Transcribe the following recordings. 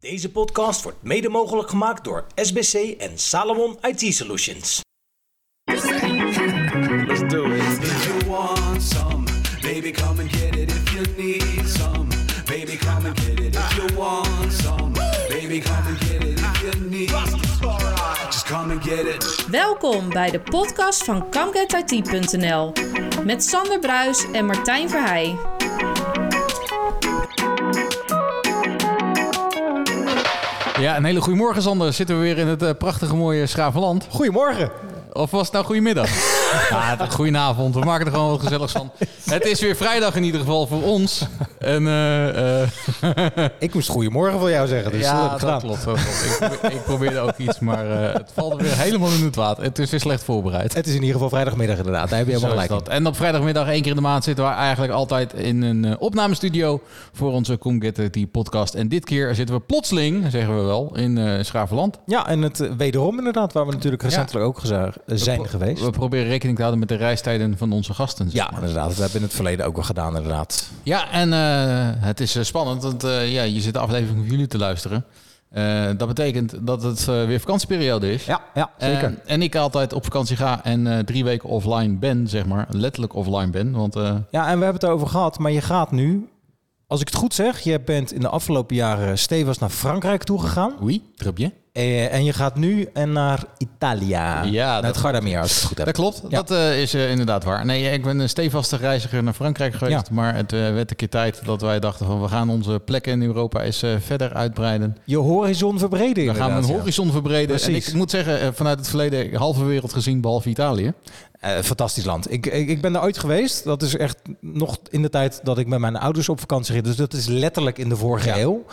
Deze podcast wordt mede mogelijk gemaakt door SBC en Salomon IT Solutions. Let's do it. If you want some, baby, come and get it. If you need some, baby, come and get it. If you want some, baby, come and get it. If you need, just come and get it. Welkom bij de podcast van ComeGetIT.nl met Sander Bruis en Martijn Verheij. Ja, een hele goede morgen, Sander. Zitten we weer in het eh, prachtige mooie Schravenland. Goedemorgen. Of was het nou goedemiddag? ja, goedenavond. We maken er gewoon wat gezelligs van. Het is weer vrijdag in ieder geval voor ons. En, eh, eh, Ik moest goedemorgen voor jou zeggen, dus ja, dat klopt. Dat klopt. Ik, probeer- ik probeerde ook iets, maar eh, het valt er weer helemaal in het water. Het is weer slecht voorbereid. Het is in ieder geval vrijdagmiddag inderdaad, daar heb je helemaal gelijk. En op vrijdagmiddag één keer in de maand zitten we eigenlijk altijd in een opnamestudio voor onze Come Get It podcast. En dit keer zitten we plotseling, zeggen we wel, in Schravenland. in. Ja, en het wederom inderdaad, waar we natuurlijk recentelijk ook zijn geweest. We proberen rekening te houden met de reistijden van onze gasten. zeg Ja, maar. inderdaad. Dat hebben we in het verleden ook wel gedaan, inderdaad. Ja, en eh, het is eh, spannend, want eh, ja, je zit de aflevering van jullie te luisteren. Dat betekent dat het weer vakantieperiode is. Ja, ja zeker. En ik altijd op vakantie ga en drie weken offline ben, zeg maar. Letterlijk offline ben. Want ja, en we hebben het erover gehad, maar je gaat nu, als ik het goed zeg, je bent in de afgelopen jaren stevig naar Frankrijk toegegaan. oei, trapje. Eh, en je gaat nu en naar Italia. Ja, naar dat- het Gardameer, als ik het goed heb. Dat klopt, Ja. dat eh, is eh, inderdaad waar. Nee, ik ben een stevastige reiziger naar Frankrijk geweest. Ja. Maar het eh, werd een keer tijd dat wij dachten van... we gaan onze plekken in Europa eens eh, verder uitbreiden. Je horizon verbreden We gaan een horizon verbreden. En Precies. ik moet zeggen, eh, vanuit het verleden halve wereld gezien, behalve Italië. Eh, fantastisch land. Ik, ik, ik ben daar ooit geweest. Dat is echt nog in de tijd dat ik met mijn ouders op vakantie ging. Dus dat is letterlijk in de vorige Ja. eeuw.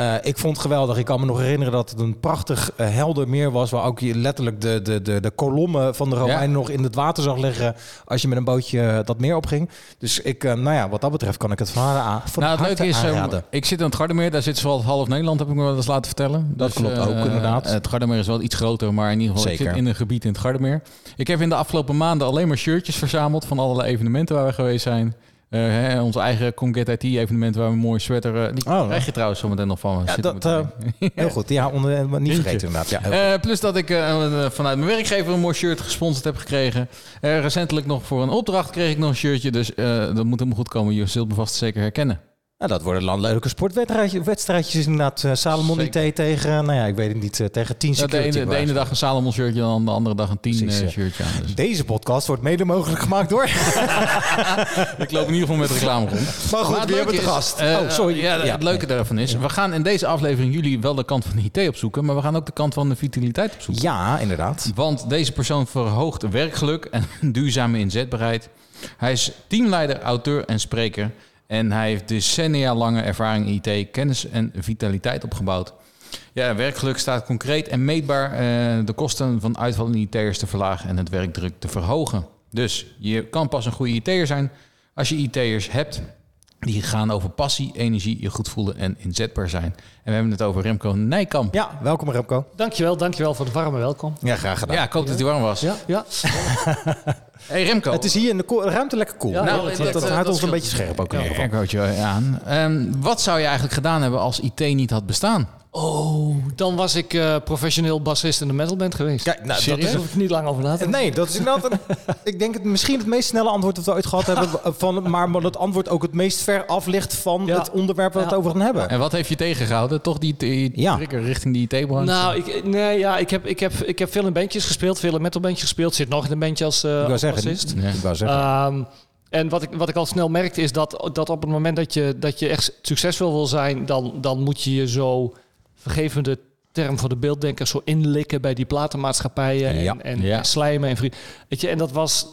Eh, ik vond het geweldig. Ik kan me nog herinneren dat het een prachtig eh, helder meer was. Waar ook je letterlijk de, de, de, de kolommen van de Romeinen Ja. nog in het water zag liggen. Als je met een bootje eh, dat meer opging. Dus ik, nou ja, wat dat betreft kan ik het van, aan, van nou, het leuke is, eh, aanraden. ik zit aan het Gardermeer. Daar zit zoals half Nederland, heb ik me wel eens laten vertellen. Dat klopt eh, ook, inderdaad. Het Gardermeer is wel iets groter, maar in ieder geval, ik Zeker. zit in een gebied in het Gardermeer. Ik heb in de afgelopen maanden alleen maar shirtjes verzameld van allerlei evenementen waar we geweest zijn. Eh, hè, ons eigen Come Get IT evenement waar we een mooie sweater... eh, die Oh, krijg je trouwens zometeen nog van. Ja, dat, eh. Heel goed. Ja, onder, niet Eentje. vergeten inderdaad. Ja, plus dat ik vanuit mijn werkgever een mooi shirt gesponsord heb gekregen. Recentelijk nog voor een opdracht kreeg ik nog een shirtje. Dus dat moet helemaal goed komen. Je zult me vast zeker herkennen. Nou, dat worden dan leuke sportwedstrijdjes. Wedstrijdjes inderdaad. eh, Salomon IT tegen, nou ja, ik weet het niet, eh, tegen 10 Ja, de, ene, de ene dag een Salomon shirtje, dan de andere dag een 10 Precies, eh, shirtje aan. Dus Deze podcast wordt mede mogelijk gemaakt door. ik loop in ieder geval met reclame rond. Maar goed, wie hebben te is, gast? oh, sorry. Ja, het leuke daarvan is, we gaan in deze aflevering jullie wel de kant van de IT opzoeken, maar we gaan ook de kant van de vitaliteit opzoeken. Ja, inderdaad. Want deze persoon verhoogt werkgeluk en duurzame inzetbaarheid. Hij is teamleider, auteur en spreker. En hij heeft decennia lange ervaring in IT, kennis en vitaliteit opgebouwd. Ja, werkgeluk staat concreet en meetbaar eh, de kosten van uitvallende IT'ers te verlagen en het werkdruk te verhogen. Dus je kan pas een goede IT'er zijn als je IT'ers hebt die gaan over passie, energie, je goed voelen en inzetbaar zijn. En we hebben het over Remco Nijkamp. Ja, welkom Remco. Dankjewel, dankjewel voor de warme welkom. Ja, graag gedaan. Ja, ik hoop dat hij warm was. Ja, ja. Hey Remco. Het is hier in de ruimte lekker koel. Ja, Nou, dat- dat, dat- dat houdt dat ons een beetje scherp ook in Ja, ieder geval. aan. Ehm, wat zou je eigenlijk gedaan hebben als IT niet had bestaan? Oh, dan was ik eh, professioneel bassist in de metalband geweest. Kijk, nou, dat Serieus? is... Hoef ik niet lang over na te. Nee, dat is inderdaad een, ik denk het, misschien het meest snelle antwoord dat we ooit gehad hebben. Van, maar dat antwoord ook het meest ver af ligt van Ja. het onderwerp waar we het over gaan hebben. En wat heeft je tegengehouden? Toch die, die Ja. trigger richting die IT-branche? Nou, ik, nee, ja, ik, heb, ik, heb, ik heb veel in bandjes gespeeld, veel in metalbandjes gespeeld. Zit nog in een bandje als, eh als zeggen, bassist. Ja. ik wou zeggen. Ehm, en wat ik, wat ik al snel merkte is dat, dat op het moment dat je, dat je echt succesvol wil zijn, dan, dan moet je je zo, vergevende term voor de beelddenkers, zo inlikken bij die platenmaatschappijen en, Ja. en, Ja. en slijmen en vrienden. Weet je, en dat was,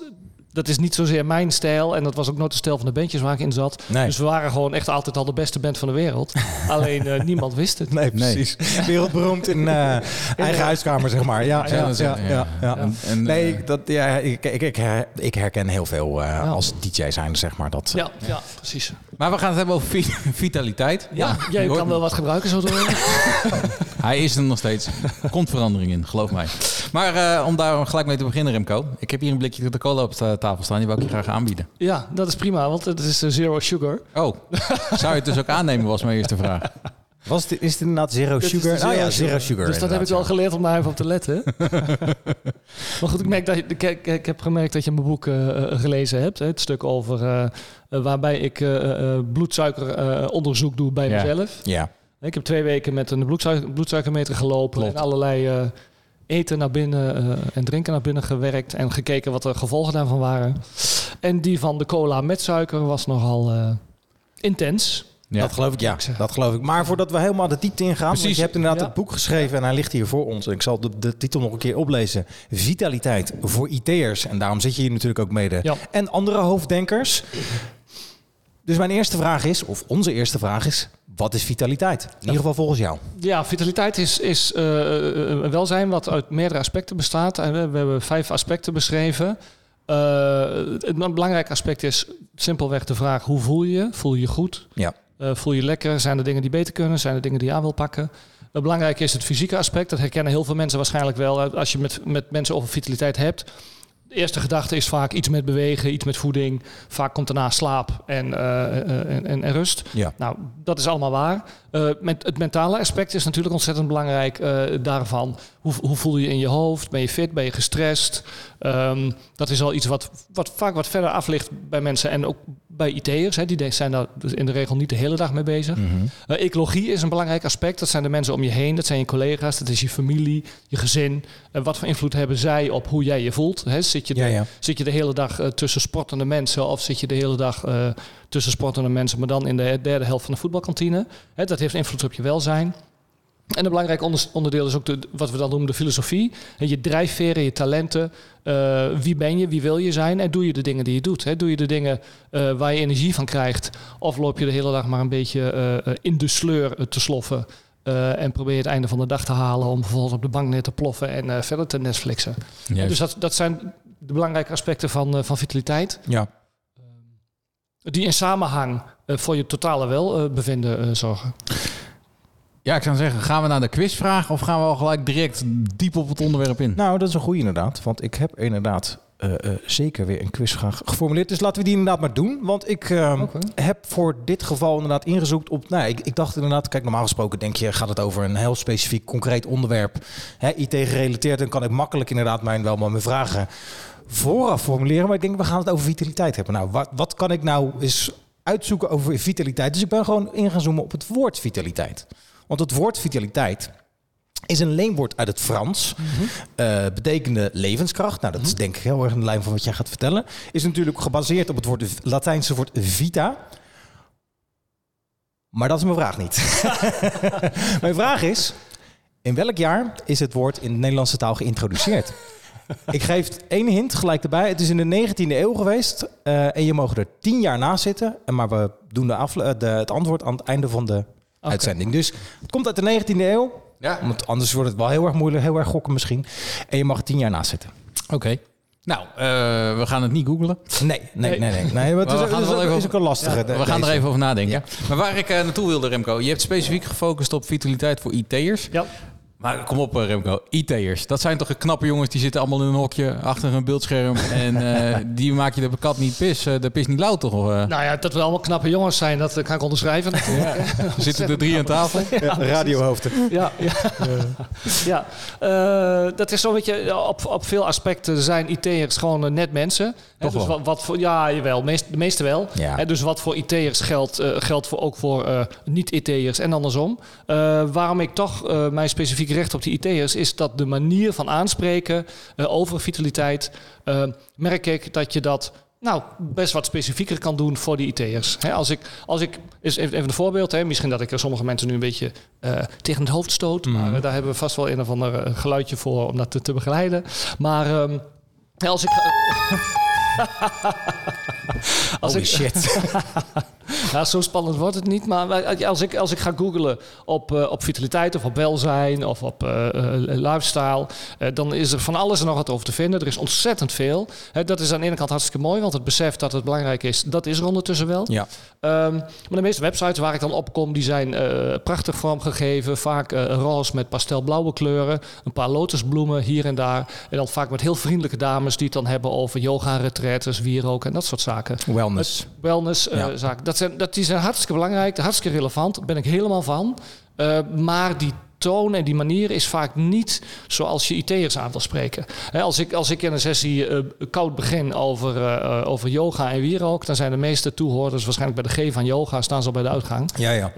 dat is niet zozeer mijn stijl en dat was ook nooit de stijl van de bandjes waar ik in zat. Nee. Dus we waren gewoon echt altijd al de beste band van de wereld. Alleen eh, niemand wist het. Nee, precies. Wereldberoemd in eh, eigen huiskamer, zeg maar. Ja, ja, ja. ja, ja. ja. En- en, Nee, eh, ik- dat, ja, ik, ik, ik, her- ik herken heel veel eh, als DJ zijn, zeg maar. Dat, Ja, ja, precies. Maar we gaan het hebben over vi- vitaliteit. Ja, jij kan wel wat gebruiken zo te horen. Hij is er nog steeds. Er komt verandering in, geloof mij. Maar eh, om daar gelijk mee te beginnen, Remco. Ik heb hier een blikje de cola op de tafel staan. Die wil ik je graag aanbieden. Ja, dat is prima, want het is eh, zero sugar. Oh, zou je het dus ook aannemen, was mijn eerste vraag. Was is het inderdaad zero Dit sugar? zero oh ja, sugar. zero sugar. Dus dat heb ik wel ja. geleerd om daar even op te letten. maar goed, ik, merk dat, je- ik, heb gemerkt dat je mijn boek eh, eh, gelezen hebt. Hè, het stuk over eh, waarbij ik eh, bloedsuikeronderzoek doe bij Ja. mezelf. Ja. Ik heb twee weken met een bloedsuiker, bloedsuikermeter gelopen Klopt. en allerlei eten naar binnen en drinken naar binnen gewerkt en gekeken wat de gevolgen daarvan waren. En die van de cola met suiker was nogal eh, intens. Ja. Dat geloof ik, ja. Dat geloof ik. Maar voordat we helemaal de diepte ingaan, want Precies. je hebt inderdaad Ja. het boek geschreven en hij ligt hier voor ons. En ik zal de, de titel nog een keer oplezen. Vitaliteit voor IT'ers. En daarom zit je hier natuurlijk ook mede. Ja. En andere hoofddenkers. Dus mijn eerste vraag is, of onze eerste vraag is, wat is vitaliteit? In ieder geval volgens jou. Ja, vitaliteit is, is eh, een welzijn wat uit meerdere aspecten bestaat. En we, we hebben vijf aspecten beschreven. Eh, het een belangrijk aspect is simpelweg de vraag: hoe voel je je? Voel je je goed? Ja. Eh, voel je lekker? Zijn er dingen die beter kunnen? Zijn er dingen die je aan wil pakken? Het belangrijke is het fysieke aspect. Dat herkennen heel veel mensen waarschijnlijk wel. Eh, Als je met, met mensen over vitaliteit hebt. De eerste gedachte is vaak iets met bewegen, iets met voeding. Vaak komt daarna slaap en, eh, en, en, en rust. Ja. Nou, dat is allemaal waar. Met het mentale aspect is natuurlijk ontzettend belangrijk daarvan. Hoe, hoe voel je je in je hoofd? Ben je fit? Ben je gestrest? Ehm, dat is al iets wat, wat vaak wat verder af ligt bij mensen en ook bij IT'ers. Die zijn daar dus in de regel niet de hele dag mee bezig. Mhm. Eh, ecologie is een belangrijk aspect. Dat zijn de mensen om je heen, dat zijn je collega's, dat is je familie, je gezin. En wat voor invloed hebben zij op hoe jij je voelt? Hè, zit, je de, Ja, ja. zit je de hele dag eh, tussen sportende mensen of zit je de hele dag eh, tussen sportende mensen, maar dan in de derde helft van de voetbalkantine? Hè, dat heeft invloed op je welzijn. En een belangrijk onder- onderdeel is ook de, wat we dan noemen de filosofie. Je drijfveren, je talenten. Eh, wie ben je, wie wil je zijn? En doe je de dingen die je doet? Hè? Doe je de dingen eh, waar je energie van krijgt? Of loop je de hele dag maar een beetje eh, in de sleur te sloffen? en probeer je het einde van de dag te halen om vervolgens op de bank neer te ploffen en verder te Netflixen. Juist. Dus dat, dat zijn de belangrijke aspecten van, van vitaliteit. Ja. Die in samenhang voor je totale welbevinden zorgen. Ja, ik zou zeggen, gaan we naar de quizvraag of gaan we al gelijk direct diep op het onderwerp in? Nou, dat is een goede inderdaad. Want ik heb inderdaad eh, eh, zeker weer een quizvraag geformuleerd. Dus laten we die inderdaad maar doen. Want ik eh, Oké. heb voor dit geval inderdaad ingezoekt op... Nou, ik, ik dacht inderdaad, kijk, normaal gesproken denk je... gaat het over een heel specifiek, concreet onderwerp. Hè, IT gerelateerd. Dan kan ik makkelijk inderdaad mijn, wel maar mijn vragen vooraf formuleren. Maar ik denk, we gaan het over vitaliteit hebben. Nou, wat, wat kan ik nou eens uitzoeken over vitaliteit? Dus ik ben gewoon in gaan zoomen op het woord vitaliteit. Want het woord vitaliteit is een leenwoord uit het Frans. eh, betekende levenskracht. Nou, dat is denk ik heel erg in de lijn van wat jij gaat vertellen. Is natuurlijk gebaseerd op het woord, Latijnse woord vita. Maar dat is mijn vraag niet. mijn vraag is, in welk jaar is het woord in de Nederlandse taal geïntroduceerd? Ik geef één hint gelijk erbij. Het is in de 19e eeuw geweest. eh, en je mag er tien jaar naast zitten. En maar we doen de afle- de, het antwoord aan het einde van de uitzending. Dus het komt uit de 19e eeuw. Ja. Want anders wordt het wel heel erg moeilijk, heel erg gokken misschien. En je mag tien jaar naast zitten. Oké. Nou, eh, we gaan het niet googlen. Nee, nee, nee, nee. nee, maar het Maar is, we het gaan is, wel ook- even is ook een lastige. we gaan er even over nadenken. Maar waar ik eh, naartoe wilde, Remco. Je hebt specifiek gefocust op vitaliteit voor IT'ers. Ja. Maar kom op, eh, Remco. IT'ers. Dat zijn toch knappe jongens die zitten allemaal in een hokje achter een beeldscherm. en eh, die maak je de kat niet pis, eh, de pis niet lauw toch? Eh? Nou ja, dat we allemaal knappe jongens zijn, dat kan ik onderschrijven. Er zitten er drie aan tafel. Ja, radiohoofden. Ja, ja. ja. Eh, dat is zo'n beetje, op, op veel aspecten zijn IT'ers gewoon net mensen. Toch dus wel? wat, wat voor, ja, jawel, meest, de meeste wel. Ja. Hè, dus wat voor IT'ers geldt, eh, geldt voor, ook voor eh, niet-IT'ers en andersom. Eh, waarom ik toch eh, mij specifiek richt op die IT'ers, is dat de manier van aanspreken eh, over vitaliteit, eh, merk ik dat je dat nou, best wat specifieker kan doen voor die IT'ers. Als ik, als ik is even een voorbeeld, hè, misschien dat ik er sommige mensen nu een beetje eh, tegen het hoofd stoot, maar eh, daar hebben we vast wel een of ander geluidje voor om dat te, te begeleiden. Maar ehm, als ik. als Holy ik, shit. ja, zo spannend wordt het niet. Maar als ik, als ik ga googlen op, eh, op vitaliteit of op welzijn of op eh, lifestyle, dan is er van alles en nog wat over te vinden. Er is ontzettend veel. Dat is aan de ene kant hartstikke mooi, want het besef dat het belangrijk is, dat is er ondertussen wel. Ja. Ehm, maar de meeste websites waar ik dan op kom, die zijn prachtig vormgegeven. Vaak roze met pastelblauwe kleuren. Een paar lotusbloemen hier en daar. En dan vaak met heel vriendelijke dames die het dan hebben over yoga, retretes, wierook en dat soort zaken. Wellness. Wellness Ja. zaken. Dat zijn, dat, die zijn hartstikke belangrijk, hartstikke relevant. Daar ben ik helemaal van. Eh, maar die toon en die manier is vaak niet zoals je IT'ers aan wil spreken. Als, ik, als ik in een sessie eh, koud begin over, eh, over yoga en wierook... dan zijn de meeste toehoorders waarschijnlijk bij de G van yoga... staan ze al bij de uitgang. Ja, ja.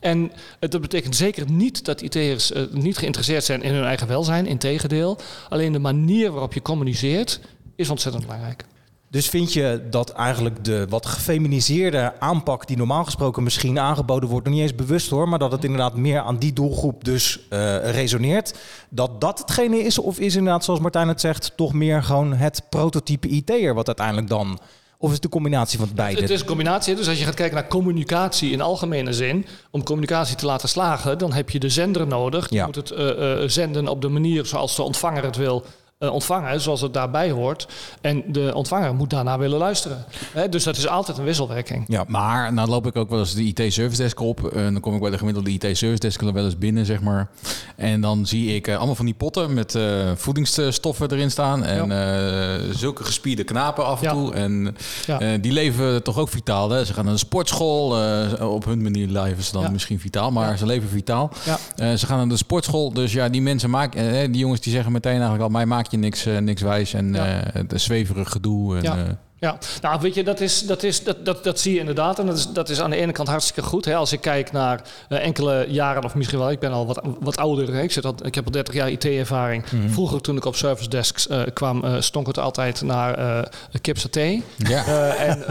En het, dat betekent zeker niet dat IT'ers niet geïnteresseerd zijn in hun eigen welzijn. Integendeel. Alleen de manier waarop je communiceert is ontzettend belangrijk. Dus vind je dat eigenlijk de wat gefeminiseerde aanpak die normaal gesproken misschien aangeboden wordt, nog niet eens bewust hoor, maar dat het inderdaad meer aan die doelgroep dus eh, resoneert, dat dat hetgene is? Of is inderdaad, zoals Martijn het zegt, toch meer gewoon het prototype IT'er wat uiteindelijk dan, of is het de combinatie van het beide? Het is een combinatie. Dus als je gaat kijken naar communicatie in algemene zin, om communicatie te laten slagen, dan heb je de zender nodig. Je Ja. moet het eh, eh, zenden op de manier zoals de ontvanger het wil eh, ontvangen, zoals het daarbij hoort. En de ontvanger moet daarna willen luisteren. Hè, dus dat is altijd een wisselwerking. ja, Maar nou loop ik ook wel eens de IT-service desk op. En dan kom ik bij de gemiddelde IT-service desk wel eens binnen, zeg maar. En dan zie ik eh, allemaal van die potten met eh, voedingsstoffen erin staan. En eh, zulke gespierde knapen af en Ja. toe. En Ja. eh, die leven toch ook vitaal. Hè? Ze gaan naar de sportschool. eh, op hun manier leven ze dan misschien vitaal, maar ze leven vitaal. Ja. Eh, ze gaan naar de sportschool. Dus ja, die mensen maken, eh, die jongens die zeggen meteen eigenlijk al, mij maak je niks, eh, niks wijs. En Ja. eh, het zweverig gedoe. En, Ja. Ja, nou weet je, dat, is, dat, is, dat, dat, dat zie je inderdaad. En dat is, dat is aan de ene kant hartstikke goed. Hè. Als ik kijk naar eh, enkele jaren, of misschien wel, ik ben al wat, wat ouder. Hè. Ik, zit al, ik heb al 30 jaar IT-ervaring. Vroeger, toen ik op service desks eh, kwam, eh, stonk het altijd naar eh kip saté. ja. En,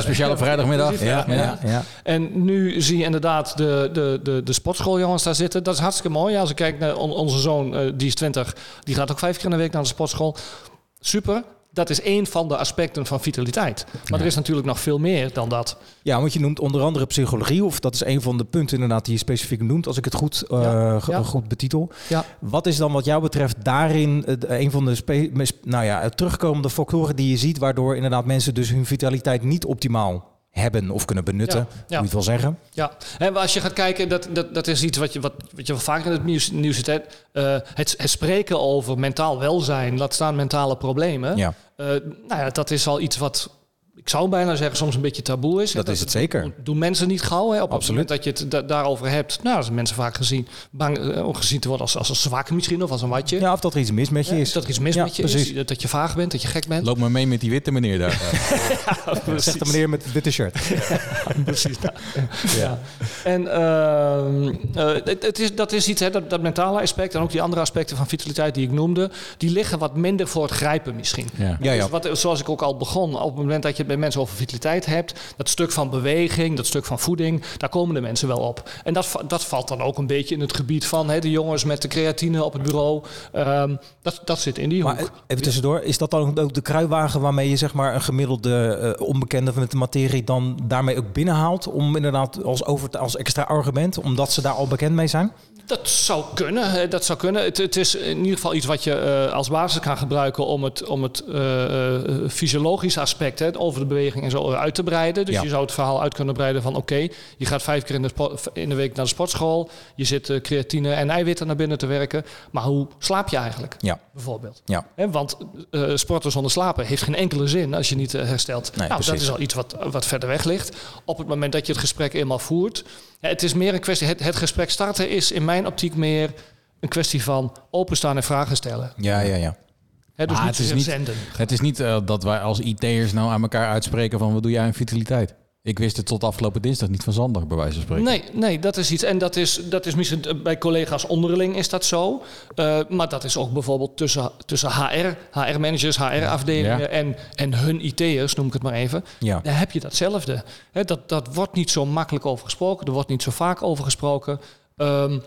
speciaal op vrijdagmiddag. Ja, ja. En nu zie je inderdaad de, de, de, de sportschooljongens daar zitten. Dat is hartstikke mooi. Als ik kijk naar on- onze zoon, die is 20, die gaat ook vijf keer in de week naar de sportschool. Super. Dat is één van de aspecten van vitaliteit. Maar er is natuurlijk nog veel meer dan dat. Ja, want je noemt onder andere psychologie, of dat is een van de punten inderdaad die je specifiek noemt, als ik het goed, eh, Ja, ge- ja. goed betitel. Wat is dan wat jou betreft daarin het- een van de nou ja, terugkomende factoren die je ziet, waardoor inderdaad mensen dus hun vitaliteit niet optimaal hebben of kunnen benutten, Ja, ja. je het wil zeggen. Ja, en als je gaat kijken, dat, dat, dat is iets wat je, wat, wat je wel vaker in het nieuws, nieuws ziet. Eh, het, het spreken over mentaal welzijn, laat staan mentale problemen. Ja, Eh, nou ja, dat is al iets wat, ik zou bijna zeggen, soms een beetje taboe is. dat is het zeker. doen- mensen niet gauw. Hè? Op Absoluut. het moment dat je het da- daarover hebt, nou, zijn mensen vaak gezien, bang eh, om gezien te worden als, als een zwak misschien, of als een watje. Ja, of dat er iets mis met je Ja, is. Dat er iets mis Ja, met je precies. is, dat je vaag bent, dat je gek bent. Loop maar mee met die witte meneer daar. Zegt de meneer met het witte shirt. Precies. Ja. En ehm, eh, het, het is, dat is iets, hè, dat, dat mentale aspect en ook die andere aspecten van vitaliteit die ik noemde, die liggen wat minder voor het grijpen misschien. Ja. Ja, ja. Dus wat, zoals ik ook al begon, op het moment dat je het bij mensen over vitaliteit hebt, dat stuk van beweging, dat stuk van voeding, daar komen de mensen wel op. En dat, dat valt dan ook een beetje in het gebied van hè, de jongens met de creatine op het bureau. Ehm, dat, dat zit in die hoek. Maar even tussendoor, is dat dan ook de kruiwagen waarmee je zeg maar een gemiddelde eh, onbekende met de materie dan daarmee ook binnenhaalt om inderdaad als, over, als extra argument, omdat ze daar al bekend mee zijn? Dat zou kunnen. Dat zou kunnen. Het, het is in ieder geval iets wat je eh, als basis kan gebruiken om het, om het eh, eh, fysiologische aspect hè, over de beweging en zo uit te breiden. Dus Ja. je zou het verhaal uit kunnen breiden van oké, je gaat vijf keer in de, spo- in de week naar de sportschool. Je zit creatine en eiwitten naar binnen te werken. Maar hoe slaap je eigenlijk? Ja, Bijvoorbeeld. ja. Hè, want eh sporten zonder slapen heeft geen enkele zin als je niet eh, herstelt. Nee, nou, dat is al iets wat, wat verder weg ligt. Op het moment dat je het gesprek eenmaal voert. Ja, het is meer een kwestie. Het, het gesprek starten is in mijn optiek meer een kwestie van openstaan en vragen stellen. Ja, ja, ja. Hè, dus Maar niet het is niet- zenden. Het is niet eh, dat wij als IT'ers nou aan elkaar uitspreken van wat doe jij aan vitaliteit. Ik wist het tot afgelopen dinsdag niet van Zander, bij wijze van spreken. Nee, nee, dat is iets. En dat is, dat is misschien eh, bij collega's onderling is dat zo. Eh, maar dat is ook bijvoorbeeld tussen, tussen HR, HR-managers, HR-afdelingen Ja. en, en hun IT'ers, noem ik het maar even. Ja. Daar heb je datzelfde. Dat, dat wordt niet zo makkelijk over gesproken. Er wordt niet zo vaak over gesproken. Ehm,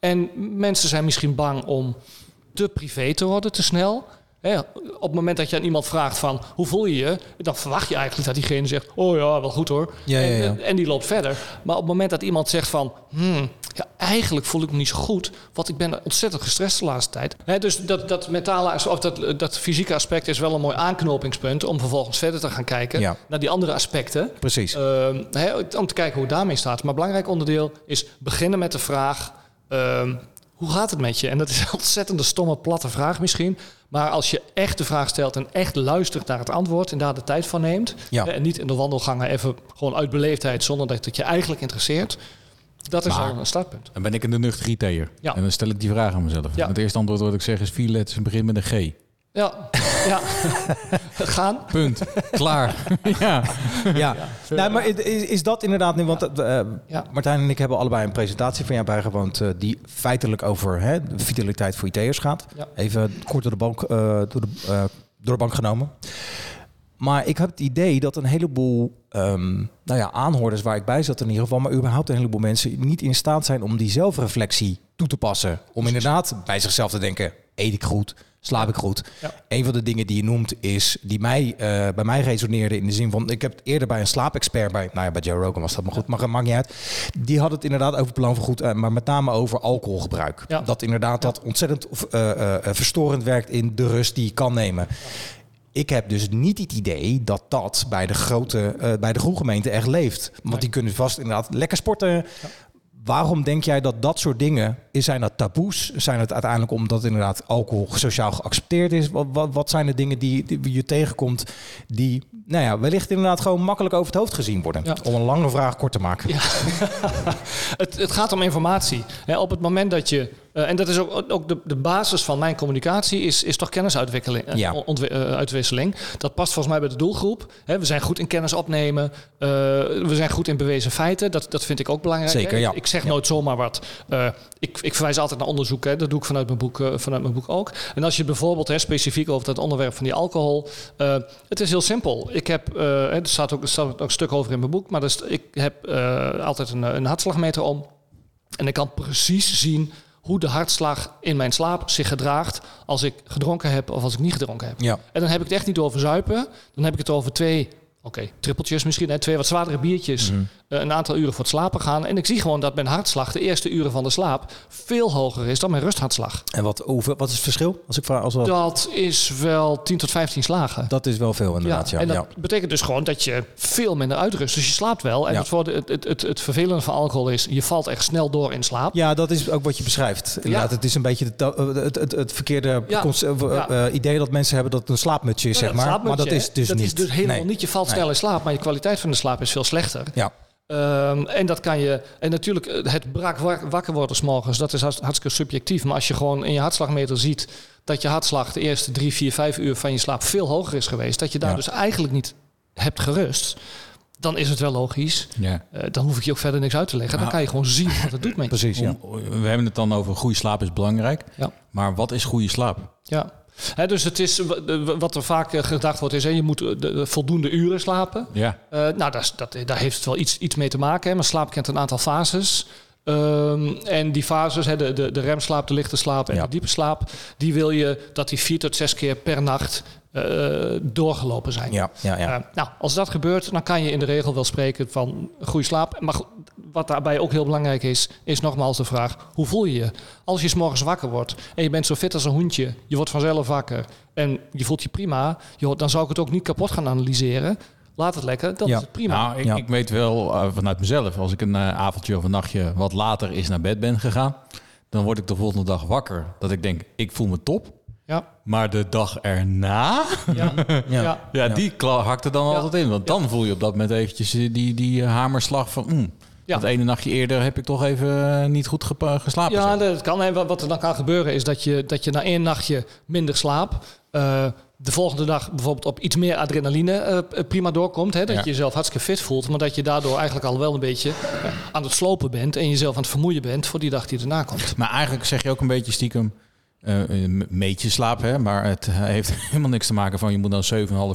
en mensen zijn misschien bang om te privé te worden, te snel. Hè, op het moment dat je aan iemand vraagt van hoe voel je je, dan verwacht je eigenlijk dat diegene zegt, oh ja, wel goed hoor. Ja, ja, ja. En, en die loopt verder. Maar op het moment dat iemand zegt van, hmm, ja, eigenlijk voel ik me niet zo goed, want ik ben ontzettend gestrest de laatste tijd. Hè, dus dat, dat mentale of dat, dat fysieke aspect is wel een mooi aanknopingspunt om vervolgens verder te gaan kijken naar die andere aspecten. Precies. Ehm, hè, om te kijken hoe het daarmee staat. Maar belangrijk onderdeel is beginnen met de vraag: ehm, hoe gaat het met je? En dat is een ontzettende stomme, platte vraag misschien. Maar als je echt de vraag stelt en echt luistert naar het antwoord en daar de tijd voor neemt. Ja. En niet in de wandelgangen even gewoon uit beleefdheid zonder dat het je eigenlijk interesseert. Dat is Maar- al een startpunt. Dan ben ik een de nuchter IT'er. Ja. En dan stel ik die vraag aan mezelf. Ja. Het eerste antwoord wat ik zeg is vier letters en begint met een G. Ja, ja. gaan. Punt. Klaar. ja. Ja, nou, maar is, is dat inderdaad nu? Want eh, Ja. Martijn en ik hebben allebei een presentatie van jou bijgewoond... eh, die feitelijk over hè, de vitaliteit voor IT'ers gaat. Ja. Even kort door de, bank, eh, door, de, eh, door de bank genomen. Maar ik heb het idee dat een heleboel ehm, nou ja, aanhoorders waar ik bij zat in ieder geval... maar überhaupt een heleboel mensen niet in staat zijn om die zelfreflectie toe te passen. Om inderdaad bij zichzelf te denken, eet ik goed? Slaap ik goed? Ja. Een van de dingen die je noemt is, die mij, eh, bij mij resoneerde in de zin van, ik heb het eerder bij een slaapexpert bij, nou ja, bij Joe Rogan was dat, maar goed, maar maakt niet uit. Die had het inderdaad over belang van goed, eh, maar met name over alcoholgebruik. Ja. Dat inderdaad dat ontzettend eh, verstorend werkt in de rust die je kan nemen. Ik heb dus niet het idee dat dat bij de grote, eh, bij de groegemeente echt leeft. Want die kunnen vast inderdaad lekker sporten. Waarom denk jij dat dat soort dingen, zijn dat taboes? Zijn het uiteindelijk omdat inderdaad alcohol sociaal geaccepteerd is? Wat, wat, wat zijn de dingen die, die je tegenkomt die, nou ja, wellicht inderdaad gewoon makkelijk over het hoofd gezien worden? Ja. Om een lange vraag kort te maken. Ja. het, het gaat om informatie. Op het moment dat je, eh, en dat is ook, ook de, de basis van mijn communicatie, is, is toch kennisuitwisseling. eh, Ja. eh, uitwisseling. Dat past volgens mij bij de doelgroep. We zijn goed in kennis opnemen. we zijn goed in bewezen feiten. Dat, dat vind ik ook belangrijk. Zeker, ja. Ik zeg nooit zomaar wat. Ik, ik verwijs altijd naar onderzoek. Hè. Dat doe ik vanuit mijn, boek, vanuit mijn boek ook. En als je bijvoorbeeld hè, specifiek over dat onderwerp van die alcohol. het is heel simpel. Ik heb, er, staat ook, er staat ook een stuk over in mijn boek. Maar ik heb altijd een, een hartslagmeter om. En ik kan precies zien hoe de hartslag in mijn slaap zich gedraagt als ik gedronken heb of als ik niet gedronken heb. Ja. En dan heb ik het echt niet over zuipen. Dan heb ik het over twee, oké, trippeltjes misschien, hè, twee wat zwaardere biertjes. Mhm. Een aantal uren voor het slapen gaan. En ik zie gewoon dat mijn hartslag de eerste uren van de slaap veel hoger is dan mijn rusthartslag. En wat, hoeveel, wat is het verschil? Als ik vraag, als we, Dat is wel 10 tot 15 slagen. dat is wel veel inderdaad. Ja, en dat ja. betekent dus gewoon dat je veel minder uitrust. Dus je slaapt wel. En Ja. het, het, het, het, het vervelende van alcohol is, je valt echt snel door in slaap. Ja, dat is ook wat je beschrijft. Inderdaad, het is een beetje eh, het, het, het verkeerde Ja. eh, Ja. eh, idee dat mensen hebben dat het een slaapmutsje is, Ja, zeg maar. Maar dat is dus dat niet. is dus helemaal Nee. niet. Je valt snel in slaap, maar je kwaliteit van de slaap is veel slechter. Ja, Ehm, en dat kan je. En natuurlijk, eh, het brak wak- wakker worden 's morgens, dat is hartst- hartstikke subjectief. Maar als je gewoon in je hartslagmeter ziet dat je hartslag de eerste drie, vier, vijf uur van je slaap veel hoger is geweest, dat je daar Ja. dus eigenlijk niet hebt gerust, dan is het wel logisch. ja. Eh, dan hoef ik je ook verder niks uit te leggen. Dan Maar- kan je gewoon zien wat het doet met je. precies. Ja. We hebben het dan over goede slaap is belangrijk. Ja. Maar wat is goede slaap? Ja. Dus het is, wat er vaak eh, gedacht wordt, is hè, je moet eh, de, de voldoende uren slapen. Ja. Eh, nou, dat, is- dat, daar heeft het wel iets, iets mee te maken. Hè. Maar slaap kent een aantal fases. Ehm, en die fases, hè, de, de, de remslaap, de lichte slaap en Ja. de diepe slaap, die wil je dat die vier tot zes keer per nacht doorgelopen zijn. Ja, ja, ja. Eh, nou, als dat gebeurt, dan kan je in de regel wel spreken van goede slaap. Maar wat daarbij ook heel belangrijk is, is nogmaals de vraag: hoe voel je je? Als je 's morgens wakker wordt en je bent zo fit als een hondje, je wordt vanzelf wakker en je voelt je prima, joh, dan zou ik het ook niet kapot gaan analyseren. Laat het lekker, dan Ja. is het prima. Nou, ik, Ja. ik weet wel eh, vanuit mezelf, als ik een eh, avondje of een nachtje wat later is naar bed ben gegaan, dan word ik de volgende dag wakker. Dat ik denk, ik voel me top. Ja, Maar de dag erna, ja, Ja. ja. die kla- hakt er dan Ja. altijd in. Want dan voel je op dat moment eventjes die, die eh, hamerslag van... Mm, Ja. Dat ene nachtje eerder heb ik toch even eh, niet goed geslapen. Ja, zeg. dat kan. En wat er dan kan gebeuren is dat je, dat je na één nachtje minder slaapt. eh, de volgende dag bijvoorbeeld op iets meer adrenaline eh, prima doorkomt. Hè? Dat Ja. je jezelf hartstikke fit voelt. Maar dat je daardoor eigenlijk al wel een beetje aan het slopen bent. En jezelf aan het vermoeien bent voor die dag die erna komt. Maar eigenlijk zeg je ook een beetje stiekem... eh, een slaap, hè? maar het heeft helemaal niks te maken van... je moet dan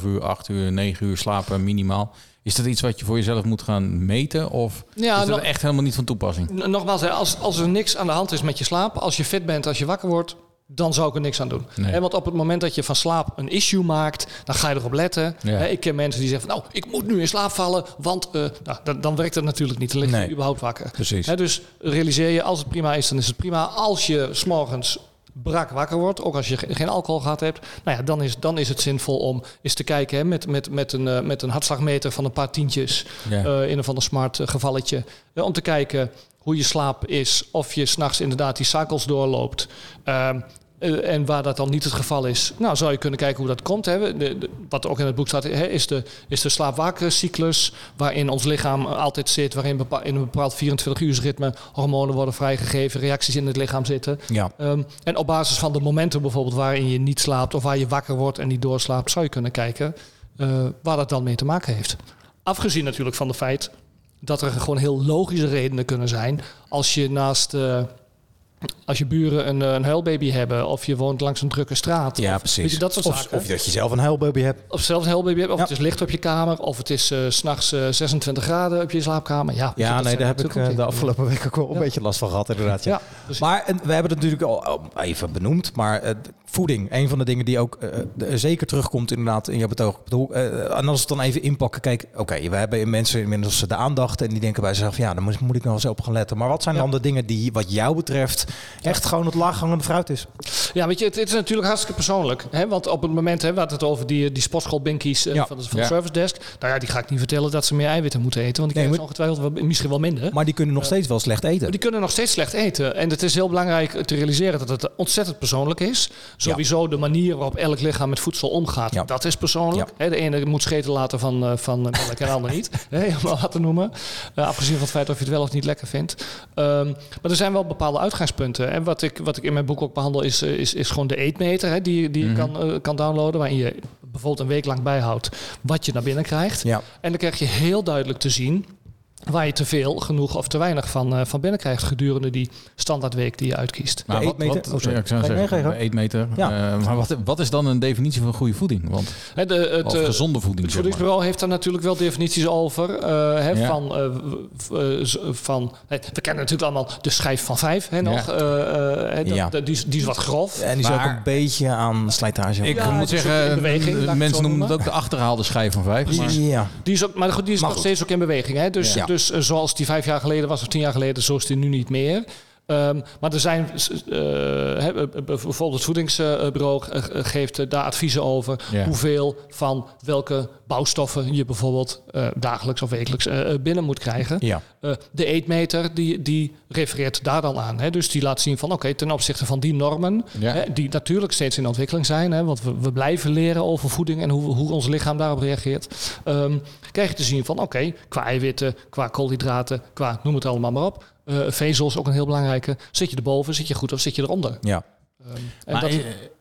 7,5 uur, 8 uur, 9 uur slapen minimaal. Is dat iets wat je voor jezelf moet gaan meten? Of Ja, is dat echt helemaal niet van toepassing? Nogmaals, als, als er niks aan de hand is met je slaap. Als je fit bent, als je wakker wordt. Dan zou ik er niks aan doen. Nee. Want op het moment dat je van slaap een issue maakt, dan ga je erop letten. Ja. Ik ken mensen die zeggen van, nou, ik moet nu in slaap vallen, want eh, nou, dan, dan werkt het natuurlijk niet. Dan lig je Nee. überhaupt wakker. Precies. Dus realiseer je, als het prima is, dan is het prima. Als je s'morgens brak wakker wordt, ook als je ge- geen alcohol gehad hebt, nou ja, dan is, dan is het zinvol om eens te kijken hè, met, met, met, een, eh, met een hartslagmeter van een paar tientjes Ja. eh, in een van een smart eh, gevalletje. om te kijken hoe je slaap is, of je s'nachts inderdaad die cycles doorloopt. Eh, en waar dat dan niet het geval is, nou zou je kunnen kijken hoe dat komt. Hè. De, de- wat ook in het boek staat, hè, is de, is de waarin ons lichaam altijd zit, waarin in een bepaald 24-uursritme hormonen worden vrijgegeven, reacties in het lichaam zitten. Ja. Ehm, en op basis van de momenten bijvoorbeeld waarin je niet slaapt of waar je wakker wordt en niet doorslaapt, zou je kunnen kijken eh, waar dat dan mee te maken heeft. Afgezien natuurlijk van het feit dat er gewoon heel logische redenen kunnen zijn als je naast eh, als je buren een, eh, een huilbaby hebben of je woont langs een drukke straat. Ja, of, precies. Je, dat soort of, zaken. of dat je zelf een huilbaby hebt. Of zelfs een huilbaby hebt, of Ja. het is licht op je kamer, of het is eh, s s'nachts 26 graden op je slaapkamer. Ja, Ja, nee, daar heb ik eh, de afgelopen week ook wel een beetje last van gehad, inderdaad. Ja. Maar en we hebben het natuurlijk al even benoemd, maar eh, voeding, een van de dingen die ook eh, de- zeker terugkomt inderdaad in jouw betoog. Ik bedoel, eh, en als we het dan even inpakken, kijk, oké, we hebben mensen inmiddels de aandacht en die denken bij zichzelf, ja, dan moet, moet ik nog eens op gaan letten. Maar wat zijn Ja. dan de dingen die, wat jou betreft, echt gewoon het laaghangende fruit is? Ja, weet je, het, het is natuurlijk hartstikke persoonlijk. Hè? Want op het moment, hè, we hadden het over die, die sportschoolbinkies eh, Ja. van de, van Ja. de service desk. Nou ja, die ga ik niet vertellen dat ze meer eiwitten moeten eten. Want die Nee, krijgen ongetwijfeld wel, misschien wel minder. Maar die kunnen nog steeds wel slecht eten. Die kunnen nog steeds slecht eten. En het is heel belangrijk te realiseren dat het ontzettend persoonlijk is. Sowieso de manier waarop elk lichaam met voedsel omgaat, dat is persoonlijk. De ene moet scheten laten van, eh, van melk en de ander niet. Om maar wat te noemen. Eh, afgezien van het feit of je het wel of niet lekker vindt. Ehm, maar er zijn wel bepaalde uitgangspunten. En wat ik, wat ik in mijn boek ook behandel is, eh, is, is gewoon de eetmeter. Hè, die die je kan, eh, kan downloaden. Waarin je bijvoorbeeld een week lang bijhoudt wat je naar binnen krijgt. Ja. En dan krijg je heel duidelijk te zien waar je te veel, genoeg of te weinig van, eh, van binnen krijgt gedurende die standaardweek die je uitkiest. Maar wat, eetmeter? wat, Oh, sorry. ja, ik zou Nee, nee, zeggen, ga je de eetmeter. Ja. Maar wat, wat is dan een definitie van goede voeding? Want, Hè, de, het, of eh, gezonde voeding, Het zeg maar. voedingsbureau heeft daar natuurlijk wel definities over. eh, Ja. van, we kennen natuurlijk allemaal de schijf van vijf. Hè, nog, Ja. Eh, eh, hè, dat- die, is, die is wat grof. En die is ook een beetje aan slijtage. Ik Ja, moet zeggen, beweging, mensen noemen het ook de achterhaalde schijf van vijf. Maar, ja. Die is ook, maar goed, die is nog steeds ook in beweging. Hè? Dus, Ja. Dus eh, zoals die vijf jaar geleden was of tien jaar geleden, zo is die nu niet meer. Ehm, maar er zijn, eh, bijvoorbeeld het voedingsbureau eh, geeft daar adviezen over hoeveel van welke bouwstoffen je bijvoorbeeld eh, dagelijks of wekelijks binnen moet krijgen. Ja. De eetmeter die, die refereert daar dan aan. Hè? Dus die laat zien van oké, ten opzichte van die normen, Ja. hè, die natuurlijk steeds in ontwikkeling zijn, hè, want we, we blijven leren over voeding en hoe, hoe ons lichaam daarop reageert, ehm, krijg je te zien van oké, qua eiwitten, qua koolhydraten, qua noem het allemaal maar op. Eh vezels ook een heel belangrijke. Zit je erboven, zit je goed of zit je eronder? ja. Ehm, en Maar dat,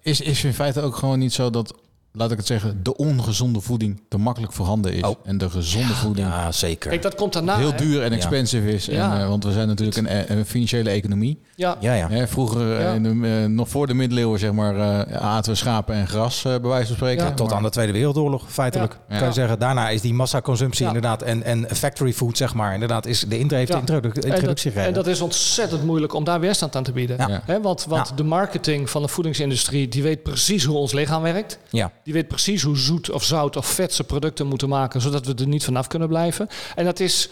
is, is in feite ook gewoon niet zo dat, laat ik het zeggen, de ongezonde voeding te makkelijk voorhanden is. Oh. En de gezonde voeding ja, zeker. kijk, dat komt daarna. heel hè. duur en Ja. expensive is. En, Ja. eh, want we zijn natuurlijk een, een financiële economie. Ja, Ja, ja. Hè, vroeger, eh, Ja. in de, eh, nog voor de middeleeuwen, zeg maar, eh, aten we schapen en gras, eh, bij wijze van spreken. Ja. Tot aan de Tweede Wereldoorlog, feitelijk. Ja. Kan je zeggen. Daarna is die massaconsumptie Ja. inderdaad en, en factory food, zeg maar. Inderdaad, is de heeft Ja. de introdu- En dat, introductie en dat is ontzettend moeilijk om daar weerstand aan te bieden. Ja. Hè, want want Ja. de marketing van de voedingsindustrie, die weet precies hoe ons lichaam werkt. Ja. Die weet precies hoe zoet of zout of vet ze producten moeten maken, zodat we er niet vanaf kunnen blijven. En dat is,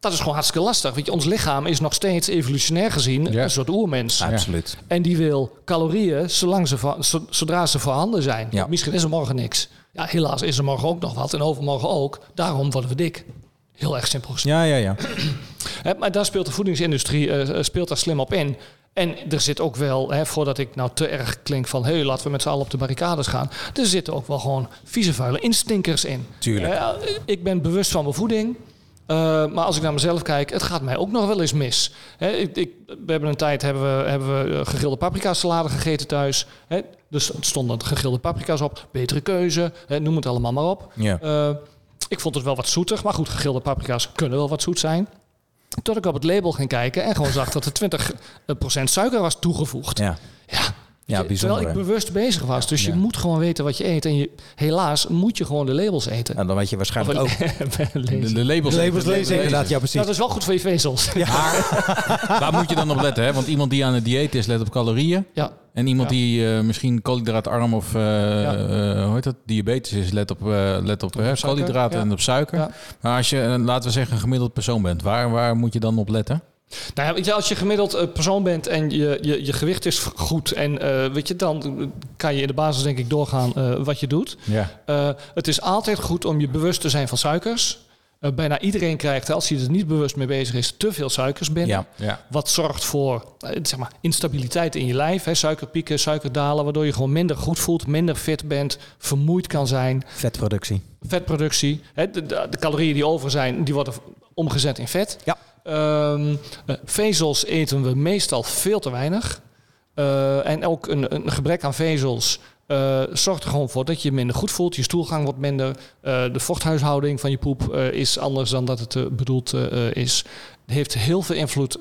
dat is gewoon hartstikke lastig. Weet je, ons lichaam is nog steeds evolutionair gezien Ja. een soort oermens. Absoluut. En die wil calorieën zolang ze, zodra ze voorhanden zijn. Ja. Misschien is er morgen niks. Ja, helaas is er morgen ook nog wat en overmorgen ook. Daarom worden we dik. Heel erg simpel gezegd. Ja, ja, ja. Maar daar speelt de voedingsindustrie eh, speelt daar slim op in. En er zit ook wel, hè, voordat ik nou te erg klink van... hé, hey, laten we met z'n allen op de barricades gaan... er zitten ook wel gewoon vieze, vuile instinkers in. Tuurlijk. Ik ben bewust van mijn voeding... eh, maar als ik naar mezelf kijk, het gaat mij ook nog wel eens mis. Ik, ik, we hebben een tijd hebben we, hebben we eh, gegrilde paprika salade gegeten thuis. Dus er stonden gegrilde paprika's op. Betere keuze, noem het allemaal maar op. Ja. Eh, ik vond het wel wat zoetig, maar goed, gegrilde paprika's kunnen wel wat zoet zijn. Tot ik op het label ging kijken en gewoon zag dat er 20% suiker was toegevoegd. Ja. Ja, Ja, bijzonder. Terwijl ik bewust bezig was. Dus je moet gewoon weten wat je eet. En je, helaas moet je gewoon de labels eten. Nou, dan weet je waarschijnlijk ook. De, lezen. de labels, De labels lezen, inderdaad. Ja, precies. Nou, dat is wel goed voor je vezels. Ja. Daar moet je dan op letten, hè? Want iemand die aan het dieet is, let op calorieën. ja. En iemand Ja. die eh, misschien koolhydraatarm of eh, eh, hoe heet dat, diabetes is, let op, eh, let op koolhydraten ja. en op suiker. Ja. Maar als je, laten we zeggen, een gemiddeld persoon bent, waar, waar moet je dan op letten? Nou ja, als je gemiddeld eh, persoon bent en je, je, je gewicht is goed... en eh, weet je, dan kan je in de basis denk ik doorgaan eh, wat je doet. Ja. Eh, het is altijd goed om je bewust te zijn van suikers. Eh, bijna iedereen krijgt, als hij er niet bewust mee bezig is, te veel suikers binnen. Ja. Ja. Wat zorgt voor eh, zeg maar, instabiliteit in je lijf. Hè? Suikerpieken, suikerdalen, waardoor je gewoon minder goed voelt, minder fit bent, vermoeid kan zijn. Vetproductie. Vetproductie, hè? De, de, de calorieën die over zijn, die worden omgezet in vet. Ja. Eh, vezels eten we meestal veel te weinig. Eh, en ook een, een gebrek aan vezels eh, zorgt er gewoon voor dat je je minder goed voelt. Je stoelgang wordt minder. de vochthuishouding van je poep is anders dan dat het bedoeld is. Het heeft heel veel invloed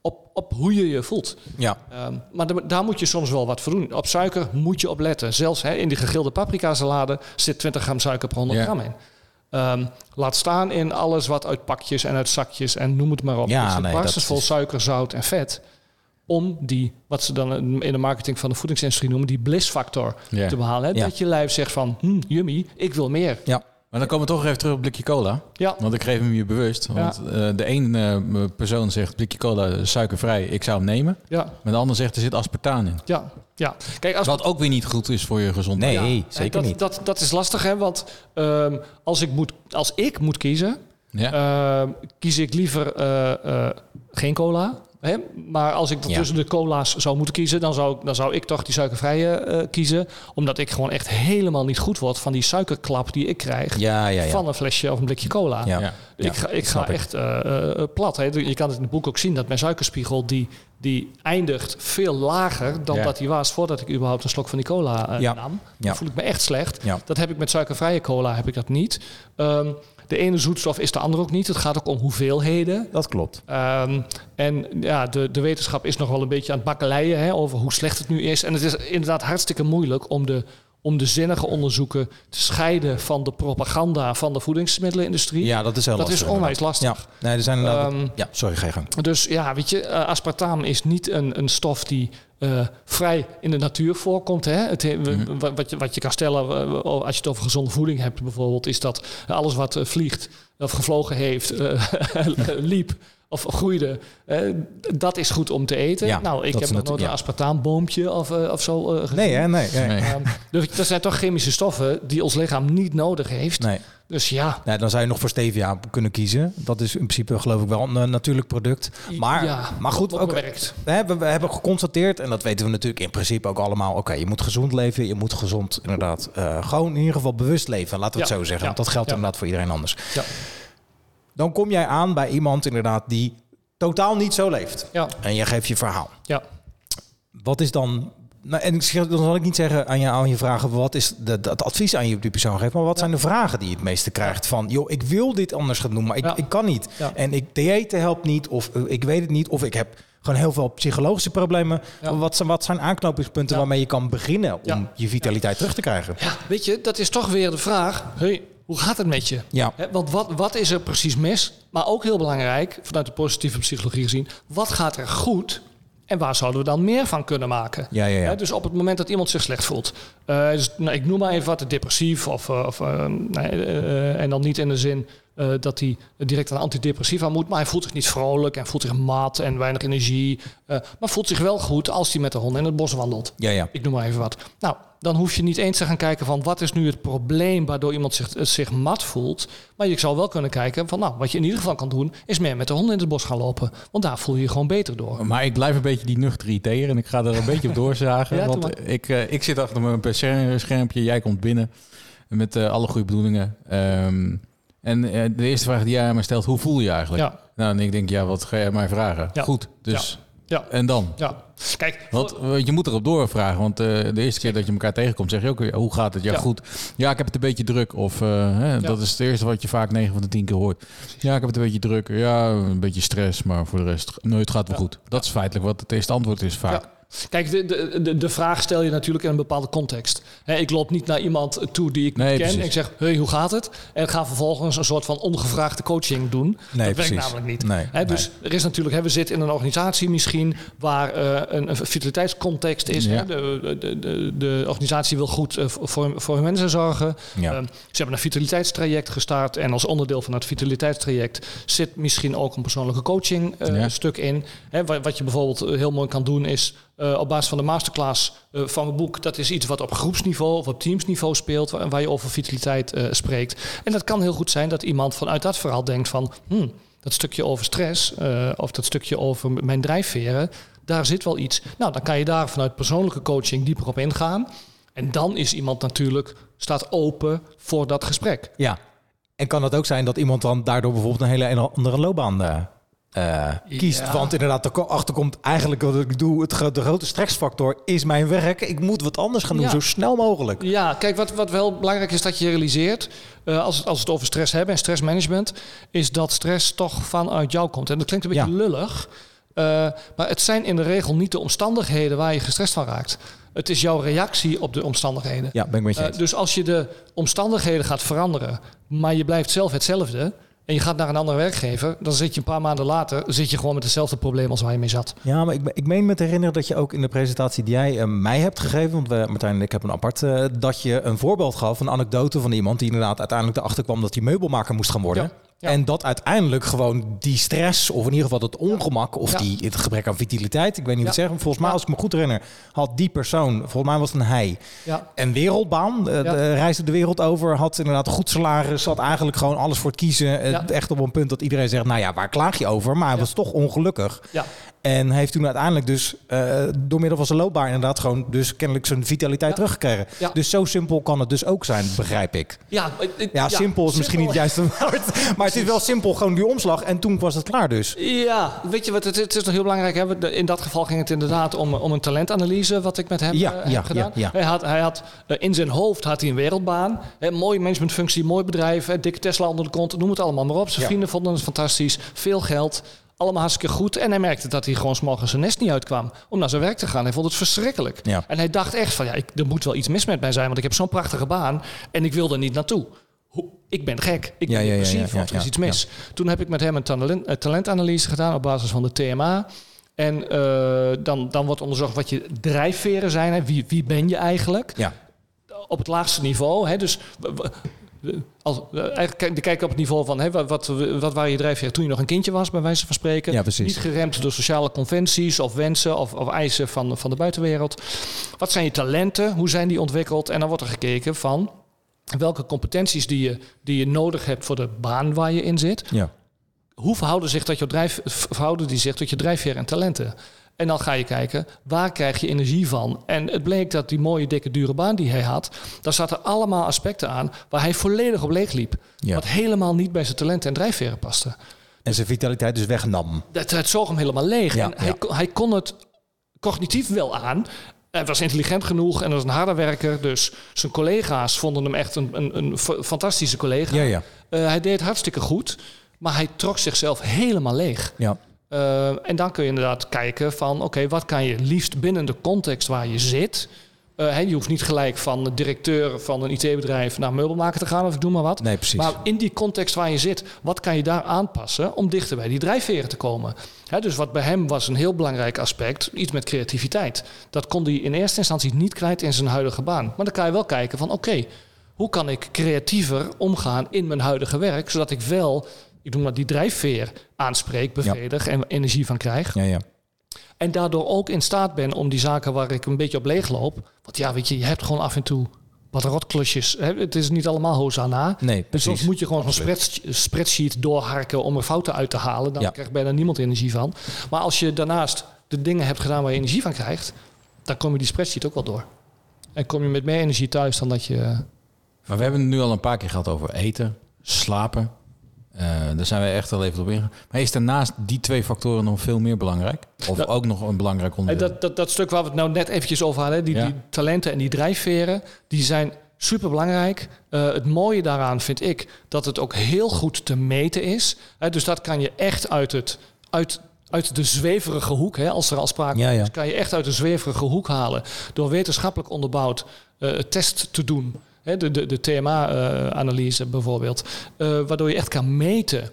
op, op hoe je je voelt. Ja. Ehm, maar da- daar moet je soms wel wat voor doen. Op suiker moet je op letten. Zelfs hè, in die gegrilde paprika salade zit 20 gram suiker per 100 Ja. gram in. Ehm, laat staan in alles wat uit pakjes en uit zakjes en noem het maar op. Ja, zit nee, dat vol is- suiker, zout en vet. Om die, wat ze dan in de marketing van de voedingsindustrie noemen, die blissfactor te behalen. Ja. Dat je lijf zegt van, hm, yummy, ik wil meer. Ja. Maar dan komen we toch even terug op blikje cola. Ja, Want ik geef hem je bewust. Want eh, de een eh, persoon zegt blikje cola is suikervrij, ik zou hem nemen. ja, Maar de ander zegt er zit aspartaan in. ja, ja. Kijk, als Wat ook weer niet goed is voor je gezondheid. Nee, Ja, zeker dat, niet. Dat, dat is lastig, hè? Want ehm, als, ik moet, als ik moet kiezen, Ja. ehm, kies ik liever eh, eh, geen cola. Hè? Maar als ik Ja. tussen de cola's zou moeten kiezen, dan zou, ik- dan zou ik toch die suikervrije eh, kiezen. Omdat ik gewoon echt helemaal niet goed word van die suikerklap die ik krijg Ja, ja, ja. van een flesje of een blikje cola. Ja. Ja. Ik ga, ik ga echt eh, eh, plat. Hè. Je kan het in het boek ook zien dat mijn suikerspiegel die, die eindigt veel lager dan Ja. dat die was voordat ik überhaupt een slok van die cola eh, Ja. nam. Ja. Dan voel ik me echt slecht. Ja. Dat heb ik met suikervrije cola heb ik dat niet. Ehm, de ene zoetstof is de andere ook niet. Het gaat ook om hoeveelheden. Dat klopt. Ehm, en ja, de, de wetenschap is nog wel een beetje aan het bakkeleien hè, over hoe slecht het nu is. En het is inderdaad hartstikke moeilijk om de, om de zinnige onderzoeken te scheiden van de propaganda van de voedingsmiddelenindustrie. Ja, dat is heel dat lastig. is onwijs lastig. Ja, nee, er zijn. Ehm, ja, sorry, ga je gang. Dus ja, weet je, eh, aspartaam is niet een, een stof die eh, vrij in de natuur voorkomt. Hè? Het, Mhm. wa- wat, je, wat je kan stellen eh, als je het over gezonde voeding hebt bijvoorbeeld, is dat alles wat vliegt of gevlogen heeft, liep of groeide, eh, dat is goed om te eten. Ja, nou, ik heb nog nooit natu- een ja. aspartaampoompje of, eh, of zo gezien. Nee, hè? Nee. nee. Nee. Ehm, dus dat zijn toch chemische stoffen die ons lichaam niet nodig heeft. nee. Dus ja, Nee, dan zou je nog voor stevia kunnen kiezen. Dat is in principe geloof ik wel een eh, natuurlijk product. Maar, ja, maar goed, ook, werkt. we, hebben, we hebben geconstateerd, en dat weten we natuurlijk in principe ook allemaal. Oké, je moet gezond leven, je moet gezond inderdaad gewoon in ieder geval bewust leven. Laten we Ja, het zo zeggen, ja, want dat geldt ja. inderdaad voor iedereen anders. Ja. Dan kom jij aan bij iemand inderdaad die totaal niet zo leeft. Ja, En je geeft je verhaal. ja. Wat is dan... Nou, en dan zal ik niet zeggen aan je, aan je vragen... wat is de, de- het advies aan je op die persoon geeft... maar wat zijn de vragen die je het meeste krijgt? Van, joh, ik wil dit anders gaan doen, maar ik, Ja. ik kan niet. Ja. En ik, diëten helpt niet, of eh, ik weet het niet... of ik heb gewoon heel veel psychologische problemen. Ja. Wat, zijn, wat zijn aanknopingspunten Ja. waarmee je kan beginnen... om Ja. je vitaliteit terug te krijgen? Ja, weet je, dat is toch weer de vraag. Hey, hoe gaat het met je? Ja. Want wat, wat is er precies mis? Maar ook heel belangrijk, vanuit de positieve psychologie gezien, wat gaat er goed? En waar zouden we dan meer van kunnen maken? Ja, ja, ja. Dus op het moment dat iemand zich slecht voelt. dus, nou, ik noem maar even wat, depressief. Of, eh, of, nee, eh, en dan niet in de zin eh, dat hij direct aan antidepressiva moet. Maar hij voelt zich niet vrolijk en voelt zich mat en weinig energie. eh, maar voelt zich wel goed als hij met de hond in het bos wandelt. Ja, ja. Ik noem maar even wat. Nou, dan hoef je niet eens te gaan kijken van wat is nu het probleem waardoor iemand zich, eh, zich mat voelt. Maar je zou wel kunnen kijken van nou, wat je in ieder geval kan doen, is meer met de hond in het bos gaan lopen. Want daar voel je je gewoon beter door. Maar ik blijf een beetje die nuchtere IT'er en ik ga er een beetje op doorzagen. Ja, want ik, ik zit achter mijn PC-schermpje, jij komt binnen met alle goede bedoelingen. Ehm, en eh, de eerste vraag die jij aan mij stelt, hoe voel je eigenlijk? Ja, Nou, en ik denk, ja, wat ga jij mij vragen? Ja. Goed, dus ja, en dan? ja. Kijk, Want eh, je moet erop doorvragen, want eh, de eerste keer dat je elkaar tegenkomt, zeg je ook, hoe gaat het? Ja, Ja. goed. Ja, ik heb het een beetje druk. Of hè, dat is het eerste wat je vaak 9 van de 10 keer hoort. Ja, ik heb het een beetje druk. Ja, een beetje stress, maar voor de rest, nee, het gaat wel goed. Dat is feitelijk wat het eerste antwoord is vaak. Kijk, de, de, de, vraag stel je natuurlijk in een bepaalde context. Ik loop niet naar iemand toe die ik niet Nee, ken. precies. En ik zeg, hey, hoe gaat het? En ga vervolgens een soort van ongevraagde coaching doen. Nee, dat werkt namelijk niet. Nee, dus er is natuurlijk, we zitten in een organisatie misschien waar eh, een, een vitaliteitscontext is. Ja. De, de, de, de organisatie wil goed eh, voor, voor hun mensen zorgen. Ja. Ehm, ze hebben een vitaliteitstraject gestart. En als onderdeel van het vitaliteitstraject zit misschien ook een persoonlijke coaching eh, Ja. stuk in. Wat, wat je bijvoorbeeld heel mooi kan doen is. Eh, op basis van de masterclass eh, van het boek. Dat is iets wat op groepsniveau of op teamsniveau speelt, waar, je over vitaliteit eh, spreekt. En dat kan heel goed zijn dat iemand vanuit dat verhaal denkt van, hmm, dat stukje over stress of dat stukje over mijn drijfveren, daar zit wel iets. Nou, dan kan je daar vanuit persoonlijke coaching dieper op ingaan. En dan is iemand natuurlijk, staat open voor dat gesprek. Ja. En kan het ook zijn dat iemand dan daardoor bijvoorbeeld een hele andere loopbaan eh, kiest? Ja. Want inderdaad, erachter komt eigenlijk wat ik doe. Het, de grote stressfactor is mijn werk. Ik moet wat anders gaan doen, Ja. zo snel mogelijk. Ja, kijk, wat, wat wel belangrijk is dat je realiseert, eh, als, het, als we het over stress hebben en stressmanagement, is dat stress toch vanuit jou komt. En dat klinkt een beetje Ja. lullig, eh, maar het zijn in de regel niet de omstandigheden waar je gestrest van raakt. Het is jouw reactie op de omstandigheden. Ja, ben ik met je dus als je de omstandigheden gaat veranderen, maar je blijft zelf hetzelfde en je gaat naar een andere werkgever, dan zit je een paar maanden later zit je gewoon met hetzelfde probleem als waar je mee zat. Ja, maar ik, ik meen me te herinneren dat je ook in de presentatie die jij eh, mij hebt gegeven, want we, Martijn en ik hebben een apart, eh, dat je een voorbeeld gaf, een anekdote van iemand die inderdaad uiteindelijk erachter kwam dat hij meubelmaker moest gaan worden. Ja, ja. En dat uiteindelijk gewoon die stress, of in ieder geval het ongemak, of Ja. die, het gebrek aan vitaliteit, ik weet niet wat zeggen. Volgens mij, als ik me goed herinner, had die persoon, volgens mij was het een hij, een wereldbaan. eh, de- reisde de wereld over, had inderdaad goed salaris, had eigenlijk gewoon alles voor het kiezen. Eh. Echt op een punt dat iedereen zegt, nou ja, waar klaag je over? Maar hij was toch ongelukkig. En heeft toen uiteindelijk dus eh, door middel van zijn loopbaan inderdaad gewoon dus kennelijk zijn vitaliteit Ja. teruggekregen. Ja. Dus zo simpel kan het dus ook zijn, begrijp ik. Ja, Ja, simpel is misschien niet het juiste woord. Maar het is wel simpel, gewoon die omslag. En toen was het klaar dus. Ja, weet je wat, het, het is nog heel belangrijk. Hè? In dat geval ging het inderdaad om, om een talentanalyse, wat ik met hem ja, heb gedaan. ja, ja. Hij had, hij had eh, in zijn hoofd had hij een wereldbaan. Hè, mooie managementfunctie, mooi bedrijf, hè, dikke Tesla onder de kont, noem het allemaal maar op. Zijn vrienden vonden het fantastisch, veel geld. Allemaal hartstikke goed. En hij merkte dat hij gewoon 's morgens zijn nest niet uitkwam om naar zijn werk te gaan. Hij vond het verschrikkelijk. Ja. En hij dacht echt van, ja, ik, er moet wel iets mis met mij zijn, want ik heb zo'n prachtige baan en ik wil er niet naartoe. Ik ben gek. Ik Ja, ben ja, depressief, ja, want er is iets mis. Toen heb ik met hem een talent, talentanalyse gedaan op basis van de TMA. En eh, dan, dan wordt onderzocht wat je drijfveren zijn. Hè. Wie, wie ben je eigenlijk? Ja. Op het laagste niveau. Hè. Dus als, eh, eigenlijk kijken op het niveau van hè, wat, wat, wat waren je drijfveren toen je nog een kindje was, bij wijze van spreken. Ja. Niet geremd door sociale conventies of wensen of, of eisen van, van de buitenwereld. Wat zijn je talenten? Hoe zijn die ontwikkeld? En dan wordt er gekeken van welke competenties die je, die je nodig hebt voor de baan waar je in zit Ja. hoe verhouden, zich tot je drijf, verhouden die zich tot je drijfveer en talenten? En dan ga je kijken, waar krijg je energie van? En het bleek dat die mooie, dikke, dure baan die hij had... daar zaten allemaal aspecten aan waar hij volledig op leeg liep. Ja. Wat helemaal niet bij zijn talenten en drijfveren paste. En zijn vitaliteit dus wegnam. Dat, het zoog hem helemaal leeg. Ja, en hij, ja. hij kon het cognitief wel aan. Hij was intelligent genoeg en was een harde werker. Dus zijn collega's vonden hem echt een, een, een fantastische collega. Ja, ja. Eh, hij deed hartstikke goed, maar hij trok zichzelf helemaal leeg. Ja. Eh, en dan kun je inderdaad kijken van, oké, wat kan je liefst binnen de context waar je zit... Eh, je hoeft niet gelijk van de directeur van een IT-bedrijf naar meubelmaker te gaan of doe maar wat. Nee, precies. Maar in die context waar je zit, wat kan je daar aanpassen om dichter bij die drijfveren te komen? Hè, dus wat bij hem was een heel belangrijk aspect, iets met creativiteit. Dat kon hij in eerste instantie niet kwijt in zijn huidige baan. Maar dan kan je wel kijken van, oké, hoe kan ik creatiever omgaan in mijn huidige werk, zodat ik wel, ik noem maar die drijfveer aanspreek, bevredig en energie van krijg. Ja, ja. En daardoor ook in staat ben om die zaken waar ik een beetje op leeg loop. Want ja, weet je, je hebt gewoon af en toe wat rotklusjes. Hè? Het is niet allemaal Hosanna. Nee, En precies. soms moet je gewoon een spreadsheet, spreadsheet doorharken om er fouten uit te halen. Dan Ja. krijgt bijna niemand energie van. Maar als je daarnaast de dingen hebt gedaan waar je energie van krijgt, dan kom je die spreadsheet ook wel door. En kom je met meer energie thuis dan dat je. Maar we hebben het nu al een paar keer gehad over eten, slapen. Eh, daar zijn we echt al even op ingegaan. Maar is daarnaast die twee factoren nog veel meer belangrijk? Of Dat- ook nog een belangrijk onderdeel? dat, dat, dat stuk waar we het nou net eventjes over hadden, die, Ja. die talenten en die drijfveren, die zijn super belangrijk. het mooie daaraan vind ik dat het ook heel goed te meten is. Hè, dus dat kan je echt uit, het, uit, uit de zweverige hoek, hè, als er al sprake Ja, ja. is, kan je echt uit de zweverige hoek halen door wetenschappelijk onderbouwd eh, een test te doen. De de, de TMA-analyse bijvoorbeeld. eh, waardoor je echt kan meten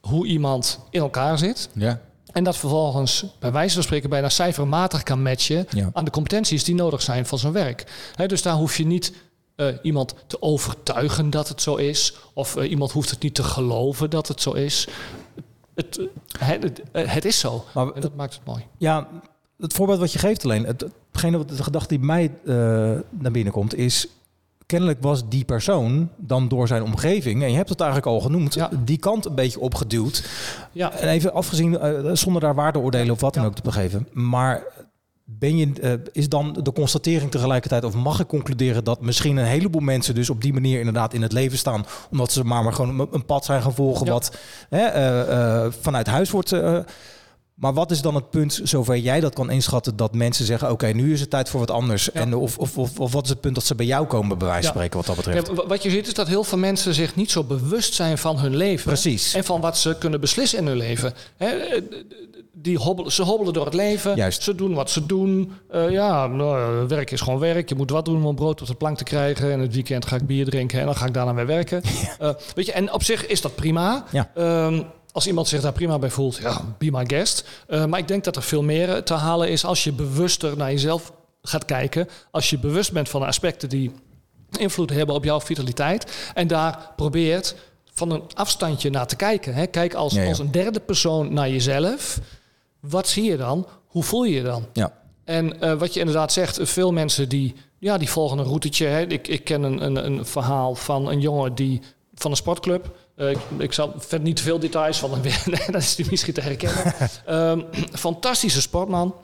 hoe iemand in elkaar zit. ja. En dat vervolgens bij wijze van spreken bijna cijfermatig kan matchen Ja. aan de competenties die nodig zijn van zijn werk. Dus daar hoef je niet eh, iemand te overtuigen dat het zo is. Of eh, iemand hoeft het niet te geloven dat het zo is. Het, eh, het, eh, is zo. Maar En dat maakt het mooi. Ja, het voorbeeld wat je geeft alleen, het, hetgene wat de gedachte die mij eh, naar binnen komt, is kennelijk was die persoon dan door zijn omgeving, en je hebt het eigenlijk al genoemd, Ja. die kant een beetje opgeduwd. Ja. En even afgezien, eh, zonder daar waardeoordelen of wat dan Ja. ook te begeven. Maar ben je, eh, is dan de constatering tegelijkertijd, of mag ik concluderen dat misschien een heleboel mensen dus op die manier inderdaad in het leven staan, omdat ze maar, maar gewoon een, een pad zijn gaan volgen Ja. wat hè, eh, vanuit huis wordt. Maar wat is dan het punt, zover jij dat kan inschatten, dat mensen zeggen: Oké, nu is het tijd voor wat anders? En of, of, of, of wat is het punt dat ze bij jou komen, bij wijze van spreken, wat dat betreft? Ja, wat je ziet is dat heel veel mensen zich niet zo bewust zijn van hun leven. Precies. En van wat ze kunnen beslissen in hun leven. Hè, eh, die hobbelen, ze hobbelen door het leven. Juist. Ze doen wat ze doen. Eh, ja, nou, werk is gewoon werk. Je moet wat doen om brood op de plank te krijgen. En het weekend ga ik bier drinken en dan ga ik daarna weer werken. Eh, weet je, en op zich is dat prima. Ja. Ehm, als iemand zich daar prima bij voelt, ja, be my guest. Eh, maar ik denk dat er veel meer eh, te halen is als je bewuster naar jezelf gaat kijken. Als je bewust bent van de aspecten die invloed hebben op jouw vitaliteit. En daar probeert van een afstandje naar te kijken. Hè. Kijk als, Ja, ja. als een derde persoon naar jezelf. Wat zie je dan? Hoe voel je je dan? Ja. En eh, wat je inderdaad zegt, veel mensen die, ja, die volgen een routetje. Hè. Ik, ik ken een, een, een verhaal van een jongen die van een sportclub. Eh, ik, ik zal verder niet te veel details van hem weer. Dat is die misschien te herkennen. Ehm, fantastische sportman.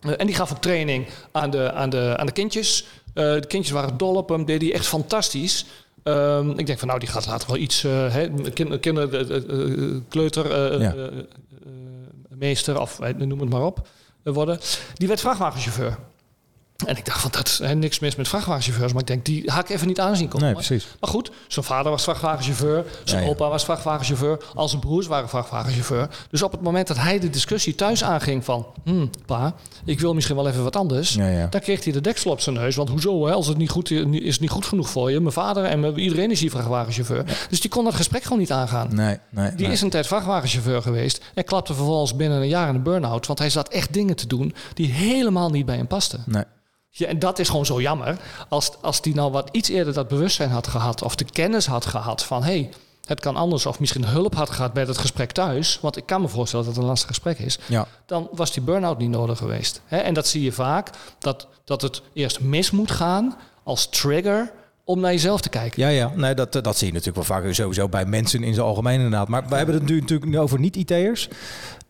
Eh, en die gaf een training aan de, aan de, aan de kindjes. Eh, de kindjes waren dol op hem, deed hij echt fantastisch. Ehm, ik denk van nou, die gaat later wel iets, hè, kinder, kinder, eh, eh, eh, kleuter, eh, Ja. eh, eh, meester of noem het maar op, worden. Die werd vrachtwagenchauffeur. En ik dacht van, dat is hè, niks mis met vrachtwagenchauffeurs. Maar ik denk, die haak ik even niet aanzien komen. Nee, precies. Maar goed, zijn vader was vrachtwagenchauffeur. Zijn Ja, ja. opa was vrachtwagenchauffeur. Al zijn broers waren vrachtwagenchauffeur. Dus op het moment dat hij de discussie thuis aanging van... Hmm, pa, ik wil misschien wel even wat anders. Ja. Dan kreeg hij de deksel op zijn neus. Want hoezo, hè? als het niet goed is, is het niet goed genoeg voor je. Mijn vader en mijn- iedereen is hier vrachtwagenchauffeur. Dus die kon dat gesprek gewoon niet aangaan. Nee, nee. Die nee. is een tijd vrachtwagenchauffeur geweest. En klapte vervolgens binnen een jaar in de burn-out. Want hij zat echt dingen te doen die helemaal niet bij hem pasten. Nee. Ja, en dat is gewoon zo jammer. Als, als die nou wat iets eerder dat bewustzijn had gehad... of de kennis had gehad van... hey, het kan anders of misschien hulp had gehad bij het gesprek thuis... want ik kan me voorstellen dat het een lastig gesprek is... Ja. dan was die burn-out niet nodig geweest. En dat zie je vaak, dat, dat het eerst mis moet gaan als trigger... om naar jezelf te kijken. Ja, ja. Nee, dat, dat zie je natuurlijk wel vaak sowieso bij mensen in zijn algemeen inderdaad. Maar we hebben het nu natuurlijk over niet-IT'ers.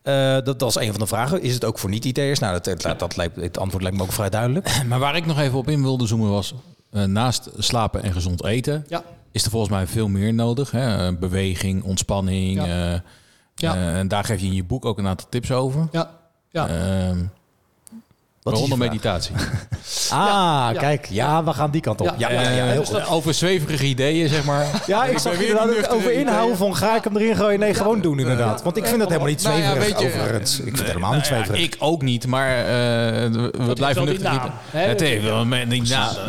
Eh, dat, dat is een van de vragen. Is het ook voor niet-IT'ers? Nou, dat, dat, dat lijkt, het antwoord lijkt me ook vrij duidelijk. Maar waar ik nog even op in wilde zoomen was... eh, naast slapen en gezond eten... Ja. is er volgens mij veel meer nodig. Hè? Eh, Beweging, ontspanning. Ja. Ja. en daar geef je in je boek ook een aantal tips over. Ja, ja. Ehm, Wat is je waaronder meditatie. Ah, Ja. kijk. Ja, we gaan die kant op. Ja. Ja, ja, ja, heel Eh, goed. over zweverige ideeën, zeg maar. Ja, ik zag inderdaad nuchter over in inhouden van ga ik hem erin gooien? Nee, gewoon doen inderdaad. Want ik vind dat helemaal niet Nou ja, zweverig overigens. Ik vind het helemaal Nou niet ja, zweverig. ik ook niet, maar eh, we blijven nuchter. Het heeft wel.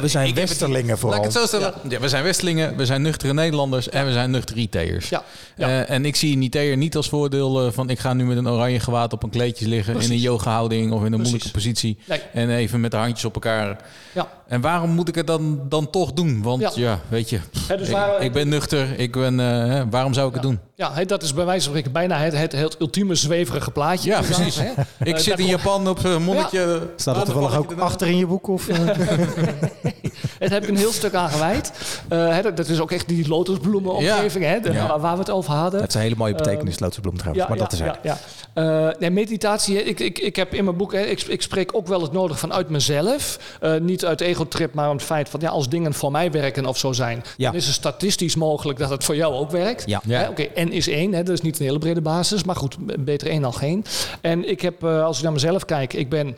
We zijn westerlingen Laat vooral. ik het zo stellen. Ja, we zijn Westelingen, we zijn nuchtere Nederlanders en we zijn nuchtere IT'ers. Eh, en ik zie een IT'er niet als voordeel eh, van ik ga nu met een oranje gewaad op een kleedje liggen in een yoga houding of in een moeilijke positie. Nee. En even met de handjes op elkaar. ja. En waarom moet ik het dan, dan toch doen? Want ja, Ja. weet je, dus ik, ben nuchter. Ik ben, eh, waarom zou ik het doen? Ja, hè, dat is bij wijze van spreken bijna het, het, het ultieme zweverige plaatje. Ja, precies. hè. Ik Eh, zit in Japan op een monnikje. Staat dat toevallig ook achter in je boek? Of, eh? Het heb ik een heel stuk aan gewijd. Eh, hè, dat, is ook echt die lotusbloemenomgeving, hè, de- Ja. waar, waar we het over hadden. Het is een hele mooie betekenis, Lotusbloem trouwens. maar dat is ja, ja. Eh, nee, meditatie, hè, ik, ik, ik heb in mijn boek, hè, ik, ik spreek ook wel het nodig vanuit mezelf. Eh, niet uit ego-trip, maar om het feit van ja, als dingen voor mij werken of zo zijn, Ja. dan is het statistisch mogelijk dat het voor jou ook werkt. Ja. Ja. Hè, Oké, Is één, hè, dat is niet een hele brede basis, maar goed, beter één dan geen. En ik heb, eh, als ik naar mezelf kijk, ik ben,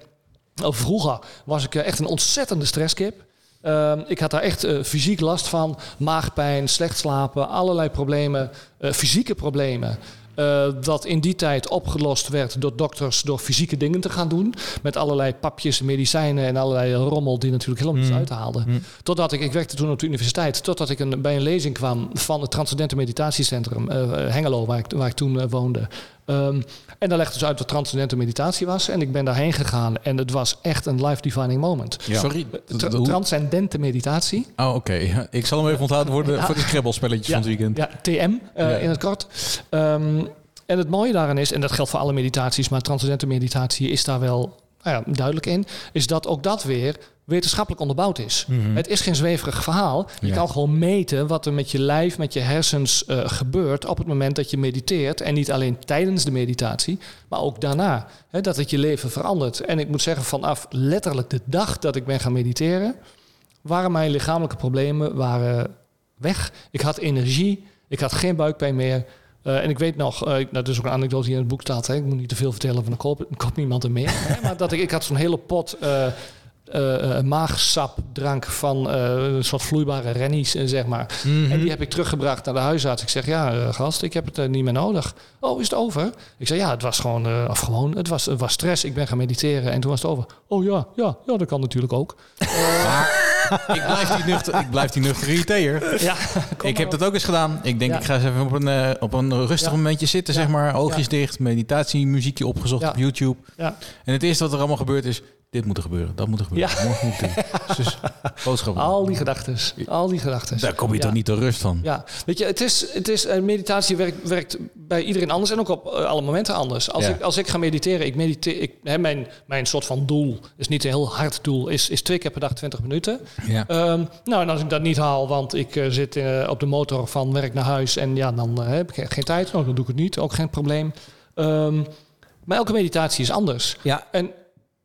oh, vroeger was ik eh, echt een ontzettende stresskip. Ehm, ik had daar echt eh, fysiek last van. Maagpijn, slecht slapen, allerlei problemen, eh, fysieke problemen. Eh, dat in die tijd opgelost werd door dokters door fysieke dingen te gaan doen. Met allerlei papjes, medicijnen en allerlei rommel die natuurlijk helemaal niets Mm. uithaalde. Mm. Totdat ik, ik werkte toen op de universiteit, totdat ik een, bij een lezing kwam van het Transcendente Meditatiecentrum eh, Hengelo, waar ik, waar ik toen eh, woonde. Ehm, en daar legde ze uit wat transcendente meditatie was. En ik ben daarheen gegaan en het was echt een life-defining moment. Sorry. Tra- hoe- transcendente meditatie. Oh, oké. Ik zal hem even onthouden voor de, Ja. voor de scrabbelspelletjes van het weekend. Ja, TM eh, Ja. in het kort. Ehm, en het mooie daarin is, en dat geldt voor alle meditaties, maar transcendente meditatie is daar wel nou ja, duidelijk in, is dat ook dat weer wetenschappelijk onderbouwd is. Het is geen zweverig verhaal. Je Ja. kan gewoon meten wat er met je lijf, met je hersens eh, gebeurt op het moment dat je mediteert. En niet alleen tijdens de meditatie, maar ook daarna. Hè, dat het je leven verandert. En ik moet zeggen, vanaf letterlijk de dag dat ik ben gaan mediteren, waren mijn lichamelijke problemen waren weg. Ik had energie, ik had geen buikpijn meer. Eh, en ik weet nog, eh, ik- nou, dat is ook een anekdote die in het boek staat. Hè. Ik moet niet te veel vertellen, want dan koopt, niemand er meer. Hè. Maar dat ik, ik had zo'n hele pot eh, maagsapdrank van een soort vloeibare rennies, zeg maar. En die heb ik teruggebracht naar de huisarts. Ik zeg, ja, gast, ik heb het niet meer nodig. Oh, is het over? Ik zeg, ja, het was gewoon, of gewoon, het was, het was stress. Ik ben gaan mediteren en toen was het over. Oh ja, ja, ja, dat kan natuurlijk ook. ik, blijf die nuchter, ik blijf die. Ja, Ik heb dat ook eens gedaan. Ik denk, Ja. ik ga eens even op een, eh, op een rustig Ja. momentje zitten, zeg maar. Oogjes dicht, meditatie, muziekje opgezocht op YouTube. Ja. En het eerste wat er allemaal gebeurt is, dit moet er gebeuren, dat moet er gebeuren. Ja. Morgen moet. Dus boodschappen. Al die gedachten. Al die gedachten. Daar kom je Ja. toch niet de rust van? Ja, weet je, het is, het is eh, meditatie werkt, werkt bij iedereen anders en ook op eh, alle momenten anders. Als, Ja. ik, als ik ga mediteren, ik mediteer, ik, hè, mijn, mijn soort van doel is niet een heel hard doel, is, is twee keer per dag 20 minuten. Ja. Ehm, nou, en als ik dat niet haal, want ik eh, zit op de motor van werk naar huis en ja, dan heb ik geen tijd, nou, dan doe ik het niet, ook geen probleem. Ehm, maar elke meditatie is anders. Ja, En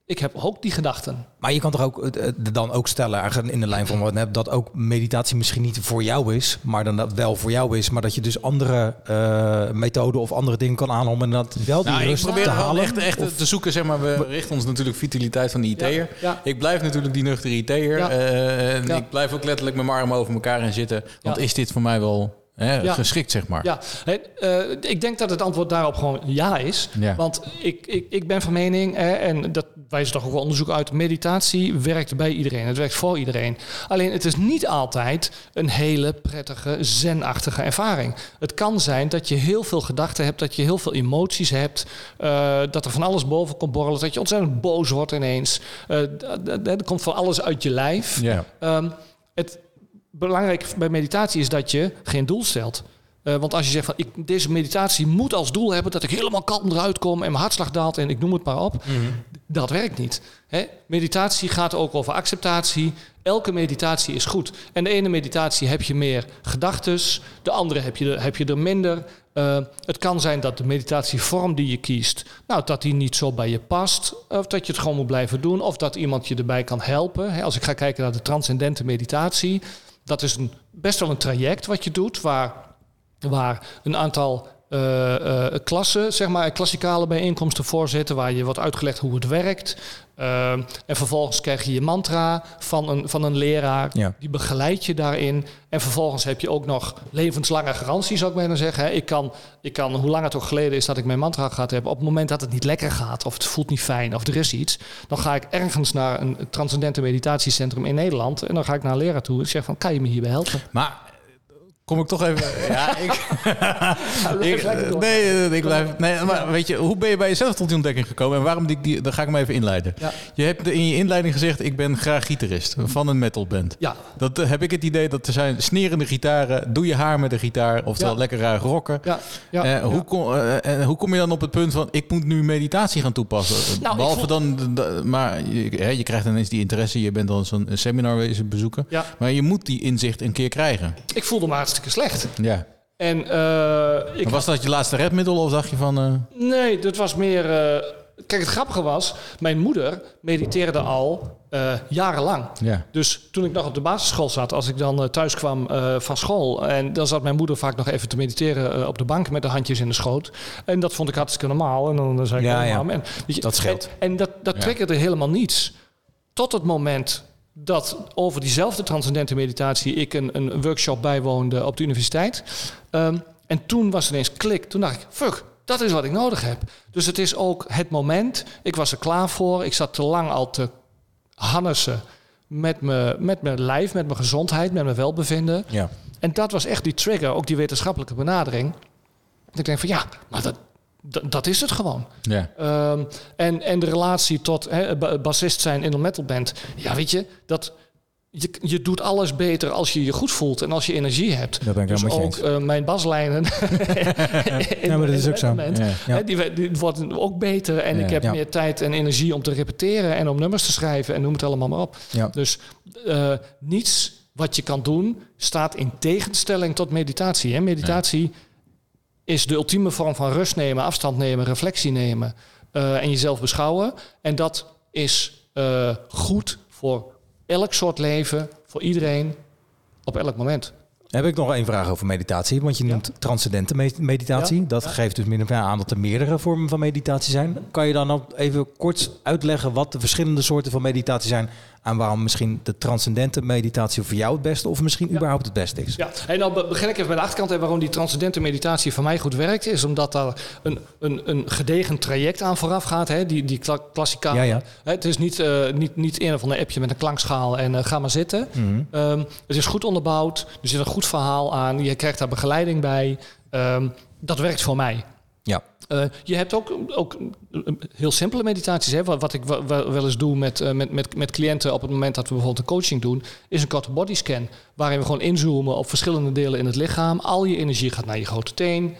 ik heb ook die gedachten. maar je kan toch ook dan ook stellen, eigenlijk in de lijn van wat hebben, dat ook meditatie misschien niet voor jou is, maar dan dat wel voor jou is, maar dat je dus andere eh, methoden of andere dingen kan aanhouden en dat wel die Nou, ik rust probeer te wel halen. echt, echt te zoeken, zeg maar. We richten ons natuurlijk vitaliteit van de IT'er. Ja, ja. Ik blijf natuurlijk die nuchtere IT'er. Ja. Eh, en ik blijf ook letterlijk met mijn armen over elkaar in zitten. Want Ja. is dit voor mij wel hè, Ja. geschikt, zeg maar? Ja, eh, ik denk dat het antwoord daarop gewoon ja is. Ja. Want ik, ik, ik ben van mening, hè, en dat wijst toch ook wel onderzoek uit, meditatie werkt bij iedereen. Het werkt voor iedereen. Alleen het is niet altijd een hele prettige, zenachtige ervaring. Het kan zijn dat je heel veel gedachten hebt, dat je heel veel emoties hebt, eh, dat er van alles boven komt borrelen, dat je ontzettend boos wordt ineens. D- er komt van alles uit je lijf. Ehm, het belangrijk bij meditatie is dat je geen doel stelt. Eh, want als je zegt van ik, deze meditatie moet als doel hebben dat ik helemaal kalm eruit kom en mijn hartslag daalt en ik noem het maar op, dat werkt niet. Hè? Meditatie gaat ook over acceptatie. Elke meditatie is goed. En de ene meditatie heb je meer gedachtes, de andere heb je er, heb je er minder. Eh, het kan zijn dat de meditatievorm die je kiest, nou, dat die niet zo bij je past. Of dat je het gewoon moet blijven doen. Of dat iemand je erbij kan helpen. Hè, als ik ga kijken naar de transcendente meditatie. Dat is een, best wel een traject wat je doet. Waar, waar een aantal eh, klassen, zeg maar, klassikale bijeenkomsten voor zitten. Waar je wordt uitgelegd hoe het werkt. Eh, en vervolgens krijg je je mantra van een, van een leraar. Ja. Die begeleidt je daarin. En vervolgens heb je ook nog levenslange garantie, zou ik bijna zeggen. Hè. Ik kan, ik kan, hoe lang het ook geleden is dat ik mijn mantra gehad heb... op het moment dat het niet lekker gaat, of het voelt niet fijn, of er is iets... dan ga ik ergens naar een transcendente meditatiecentrum in Nederland... en dan ga ik naar een leraar toe en zeg van, kan je me hierbij helpen? Maar kom ik toch even... Ja, ik... ik nee, eh, ik blijf... Nee, maar weet je, hoe ben je bij jezelf tot die ontdekking gekomen? En waarom die, die, dan ga ik hem even inleiden. Ja. Je hebt in je inleiding gezegd, ik ben graag gitarist van een metalband. Ja, Dat eh, heb ik het idee dat er zijn snerende gitaren, doe je haar met een gitaar, oftewel Ja. lekker raar rocken. ja, ja. Eh, hoe, ja. kom, eh, en hoe kom je dan op het punt van ik moet nu meditatie gaan toepassen? Nou, Behalve voel- dan, maar je, hè, je krijgt ineens die interesse, je bent dan zo'n seminar bezoeken. Ja. Maar je moet die inzicht een keer krijgen. Ik voelde me hartstikke slecht. Ja. En eh, ik was dat je laatste redmiddel of dacht je van... eh, Nee, dat was meer. eh, kijk, het grappige was, mijn moeder mediteerde al jarenlang. ja. Dus toen ik nog op de basisschool zat, als ik dan thuis kwam van school. En dan zat mijn moeder vaak nog even te mediteren op de bank met de handjes in de schoot. En dat vond ik hartstikke normaal. En dan zei ik, Ja, oh, ja. En, je, Dat scheelt. En, en dat, dat Ja. triggerde helemaal niets. Tot het moment dat over diezelfde transcendente meditatie ik een, een workshop bijwoonde op de universiteit. Ehm, en toen was er ineens klik. Toen dacht ik, fuck, dat is wat ik nodig heb. Dus het is ook het moment. Ik was er klaar voor. Ik zat te lang al te hannessen met, me, met mijn lijf, met mijn gezondheid, met mijn welbevinden. Ja. En dat was echt die trigger, ook die wetenschappelijke benadering. Dat ik denk van ja, maar dat, dat, is het gewoon. Ja. Ehm, en, en de relatie tot ba- bassist zijn in een metalband. Ja, weet je, dat, je, je doet alles beter als je je goed voelt en als je energie hebt. Dat ben ik dus ook eh, mijn baslijnen. Ja, maar dat is ook zo. moment, Ja. Ja. hè, die, die worden ook beter. En Ja. ik heb meer tijd en energie om te repeteren en om nummers te schrijven en noem het allemaal maar op. Dus eh, niets wat je kan doen staat in tegenstelling tot meditatie. Hè? Meditatie is de ultieme vorm van rust nemen, afstand nemen, reflectie nemen eh, en jezelf beschouwen. En dat is eh, goed voor elk soort leven, voor iedereen, op elk moment. Heb ik nog één vraag over meditatie. Want je noemt transcendente me- meditatie. Ja, Dat ja. geeft dus min of meer aan dat er meerdere vormen van meditatie zijn. Kan je dan ook even kort uitleggen wat de verschillende soorten van meditatie zijn... en waarom misschien de transcendente meditatie voor jou het beste... of misschien überhaupt het beste is? Ja, en dan be- begin ik even bij de achterkant. En waarom die transcendente meditatie voor mij goed werkt, is omdat daar een, een, een gedegen traject aan vooraf gaat. Hè? Die, die kla klassikale. Ja, ja. Hè, het is niet, eh, niet, niet een of ander appje met een klankschaal en eh, ga maar zitten. Mhm. Ehm, het is goed onderbouwd. Er zit een goed verhaal aan. Je krijgt daar begeleiding bij. Ehm, dat werkt voor mij. Eh, je hebt ook, ook heel simpele meditaties. Hè? Wat, ik wel, eens doe met, eh, met, met, met cliënten op het moment dat we bijvoorbeeld een coaching doen, is een korte bodyscan. Waarin we gewoon inzoomen op verschillende delen in het lichaam. Al je energie gaat naar je grote teen.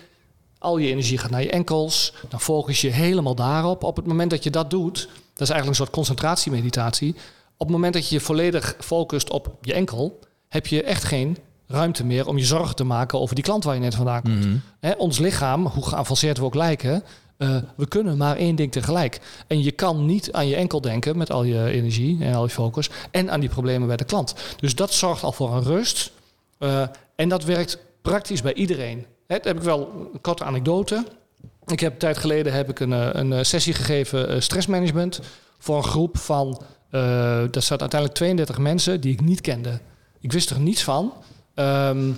Al je energie gaat naar je enkels. Dan focus je helemaal daarop. Op het moment dat je dat doet, dat is eigenlijk een soort concentratiemeditatie. Op het moment dat je je volledig focust op je enkel, heb je echt geen ruimte meer om je zorgen te maken over die klant waar je net vandaan komt. Mhm. Hè, ons lichaam, hoe geavanceerd we ook lijken, eh, we kunnen maar één ding tegelijk. En je kan niet aan je enkel denken met al je energie en al je focus en aan die problemen bij de klant. Dus dat zorgt al voor een rust. eh, en dat werkt praktisch bij iedereen. Hè, dat heb ik wel een korte anekdote. Ik heb een tijd geleden heb ik een, eh, een sessie gegeven eh, stressmanagement voor een groep van, daar zaten uiteindelijk 32 mensen die ik niet kende. Ik wist er niets van. Ehm,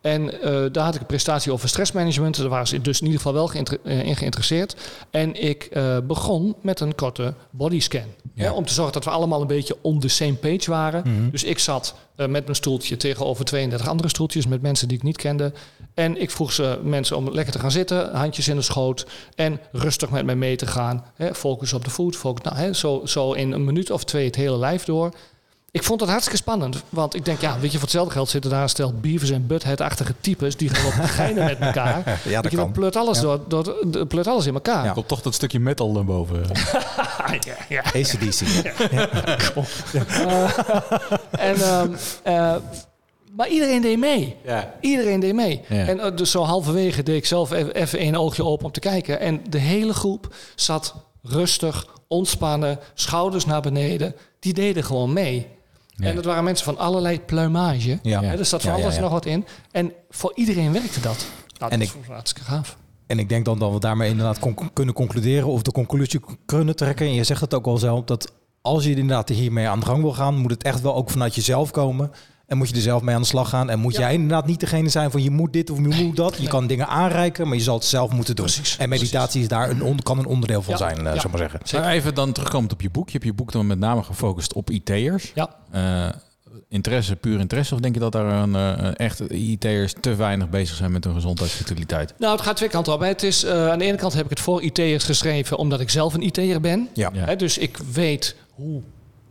en eh, daar had ik een prestatie over stressmanagement. Daar waren ze dus in ieder geval wel eh, in geïnteresseerd. En ik eh, begon met een korte bodyscan. Ja. Hè, om te zorgen dat we allemaal een beetje on the same page waren. Mhm. Dus ik zat met mijn stoeltje tegenover 32 andere stoeltjes met mensen die ik niet kende. En ik vroeg ze mensen om lekker te gaan zitten, handjes in de schoot en rustig met mij mee te gaan. Hè, focus op de voet, focus, nou, hè, zo, zo in een minuut of twee het hele lijf door. Ik vond het hartstikke spannend, want ik denk, ja, weet je, voor hetzelfde geld zitten daar een stel Beavers en Butthead-achtige types die gaan op geinen met elkaar. Ja, dat Weet je, dan kan. pleurt alles, door, door, door- pleurt alles in elkaar. Ja. Komt toch dat stukje metal naar boven. ja, ja. ACDC. En, ehm, eh, maar iedereen deed mee. Ja. Iedereen deed mee. Ja. En eh, dus zo halverwege deed ik zelf even, even één oogje open om te kijken. En de hele groep zat rustig, ontspannen, schouders naar beneden. Die deden gewoon mee. Ja. En dat waren mensen van allerlei pluimage. Ja. Hè, er zat van alles nog wat in. En voor iedereen werkte dat. Nou, En dat ik- hartstikke gaaf. En ik denk dan dat we daarmee inderdaad con- kunnen concluderen of de conclusie kunnen trekken. En je zegt het ook al zelf, dat als je inderdaad hiermee aan de gang wil gaan, moet het echt wel ook vanuit jezelf komen. En moet je er zelf mee aan de slag gaan. En moet Ja. jij inderdaad niet degene zijn van je moet dit of je moet dat. Je kan dingen aanreiken, maar je zal het zelf moeten doen. Precies, en meditatie is daar een on- kan een onderdeel van Ja. zijn, eh Ja. zou ik maar zeggen. Zeker. Even dan terugkomen op je boek. Je hebt je boek dan met name gefocust op IT'ers. Ja. Eh, interesse, puur interesse? Of denk je dat daar een, eh, echt IT'ers te weinig bezig zijn met hun gezondheidsvitaliteit? Nou, het gaat twee kanten op. hè. Het is, eh, aan de ene kant heb ik het voor IT'ers geschreven omdat ik zelf een IT'er ben. Ja. Ja. Hè, dus ik weet hoe,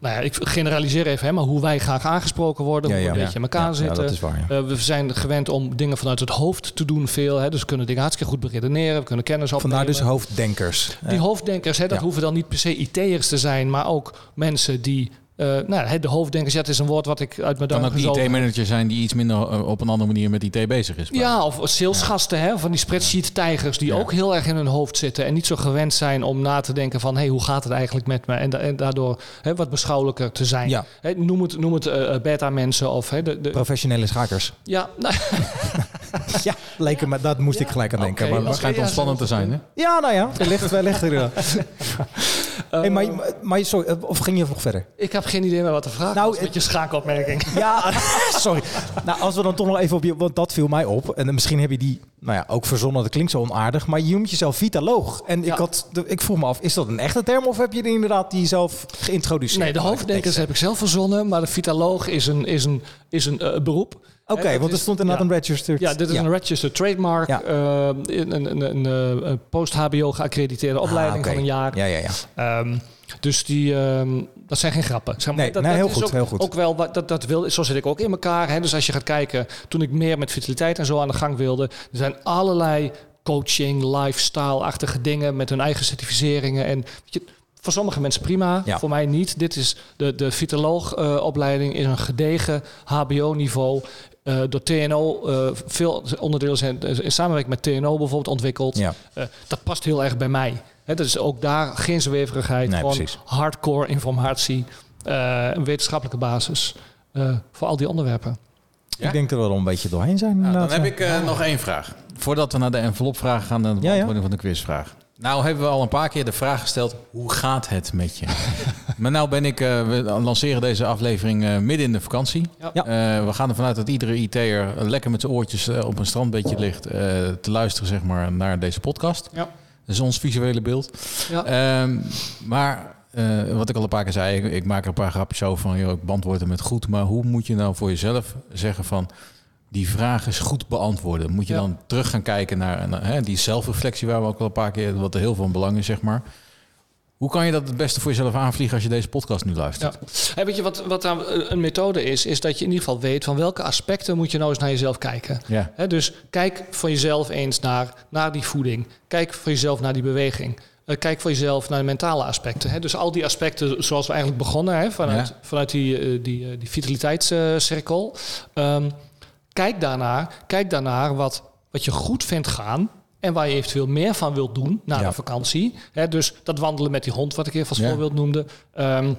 nou ja, ik generaliseer even, hè, maar hoe wij graag aangesproken worden, Ja, hoe we een beetje in elkaar zitten. dat is waar. Ja. Eh, we zijn gewend om dingen vanuit het hoofd te doen veel. Hè, dus we kunnen dingen hartstikke goed beredeneren, we kunnen kennis opnemen. Vandaar dus hoofddenkers. Die hoofddenkers, hè, dat hoeven dan niet per se IT'ers te zijn, maar ook mensen die... eh, nou, hè, de hoofddenkers, ja, het is een woord wat ik uit mijn Kan duim ook IT-manager zijn die iets minder eh, op een andere manier met IT bezig is? Ja, of salesgasten, hè, van die spreadsheet-tijgers die Ja. ook heel erg in hun hoofd zitten en niet zo gewend zijn om na te denken van, hé, hoe gaat het eigenlijk met me? En, da- en daardoor hè, wat beschouwelijker te zijn. Ja. Hè, noem het, noem het eh, eh, beta-mensen of hè, de, de, Professionele schakers. ja, nou, Ja, leken me, dat moest ik gelijk aan denken. Maar, het schijnt ontspannend te zijn, hè? ja, nou ja, wellicht, wellicht inderdaad. hey, maar, maar sorry, of ging je nog verder? ik heb geen idee meer wat de vraag Nou, was met je schakelopmerking. Ja, sorry. Nou, als we dan toch nog even op je... Want dat viel mij op. En misschien heb je die nou ja, ook verzonnen. Dat klinkt zo onaardig. Maar je noemt jezelf vitaloog. En Ja. ik, had, ik vroeg me af, is dat een echte term? Of heb je die inderdaad die zelf geïntroduceerd? Nee, de hoofddenkers heb ik zelf verzonnen, maar de vitaloog is een, is een, is een eh, beroep. Oké, want er stond inderdaad ja. een registered... Ja, dit is een registered trademark. Ja. eh, een een, een, een, eh, post-HBO geaccrediteerde opleiding Ah, oké. van een jaar. Ja, ja, ja. Ehm, Dus die, ehm, dat zijn geen grappen. Zeg maar, Nee, dat, nee, heel goed, ook, heel goed. Ook wel, dat, dat wil, zo zit ik ook in elkaar. Hè. Dus als je gaat kijken, toen ik meer met vitaliteit en zo aan de gang wilde, er zijn allerlei coaching, lifestyle-achtige dingen met hun eigen certificeringen. En weet je, voor sommige mensen prima, Ja. voor mij niet. Dit is de, de vitaloog-opleiding is een gedegen HBO-niveau. Eh, door TNO, eh, veel onderdelen zijn in samenwerking met TNO bijvoorbeeld ontwikkeld. Ja. Eh, dat past heel erg bij mij. Hè, dat is ook daar geen zweverigheid. Nee, gewoon precies. hardcore informatie. eh, een wetenschappelijke basis eh, voor al die onderwerpen. Ja? Ik denk dat we er een beetje doorheen zijn. Nou, dan heb ik eh, nog één vraag. Voordat we naar de envelopvraag gaan en de Ja, ja. beantwoording van de quizvraag. Nou hebben we al een paar keer de vraag gesteld, hoe gaat het met je? maar nou ben ik, eh, we lanceren deze aflevering eh, midden in de vakantie. Ja. Eh, we gaan ervan uit dat iedere IT'er lekker met zijn oortjes op een strandbedje ligt eh, te luisteren zeg maar, naar deze podcast. Ja. Dat is ons visuele beeld. Ja. Ehm, maar eh, wat ik al een paar keer zei, ik, ik maak er een paar grapjes over van, joh, ik beantwoord hem met goed. Maar hoe moet je nou voor jezelf zeggen van, die vraag is goed beantwoorden? Moet je Ja. dan terug gaan kijken naar, naar hè, die zelfreflectie waar we ook al een paar keer, wat er heel veel van belang is, zeg maar. Hoe kan je dat het beste voor jezelf aanvliegen als je deze podcast nu luistert? Weet je wat, wat dan een methode is? Is dat je in ieder geval weet van welke aspecten moet je nou eens naar jezelf kijken. Ja. Dus kijk voor jezelf eens naar, naar die voeding. Kijk voor jezelf naar die beweging. Eh, kijk voor jezelf naar de mentale aspecten. Hè. Dus al die aspecten zoals we eigenlijk begonnen, hè, vanuit, Ja. vanuit die, eh, die, eh, die vitaliteitscirkel. Ehm, kijk daarnaar, kijk daarnaar wat, wat je goed vindt gaan. En waar je eventueel meer van wilt doen na Ja. de vakantie. Hè, dus dat wandelen met die hond, wat ik even als Ja. voorbeeld noemde. Ehm,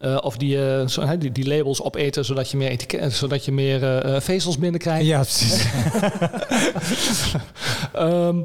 eh, of die, eh, zo, die, die labels opeten zodat je meer, etiket, zodat je meer eh, eh, vezels binnenkrijgt. Ja, precies. Ehm,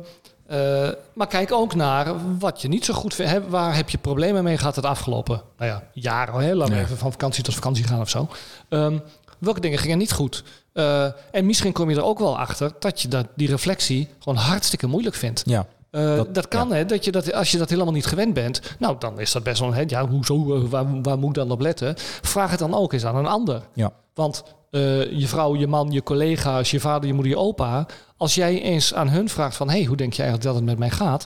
eh, maar kijk ook naar wat je niet zo goed vindt. Hè, waar heb je problemen mee gehad het afgelopen nou ja, jaren? Hè? Laten we Ja. even van vakantie tot vakantie gaan of zo. Ehm, welke dingen gingen niet goed? Eh, en misschien kom je er ook wel achter dat je dat, die reflectie gewoon hartstikke moeilijk vindt. ja. Eh, dat, Dat- kan, hè, dat je dat, als je dat helemaal niet gewend bent, nou dan is dat best wel, hè, ja, hoezo, eh, waar, waar moet ik dan op letten? Vraag het dan ook eens aan een ander. Ja. Want eh, je vrouw, je man, je collega's, je vader, je moeder, je opa, als jij eens aan hun vraagt van, hey, hoe denk je eigenlijk dat het met mij gaat?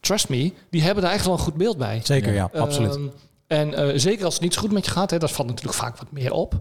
Trust me, die hebben daar echt wel een goed beeld bij. Zeker, ja, absoluut. Ehm, en eh, zeker als het niet zo goed met je gaat, hè, dat valt natuurlijk vaak wat meer op.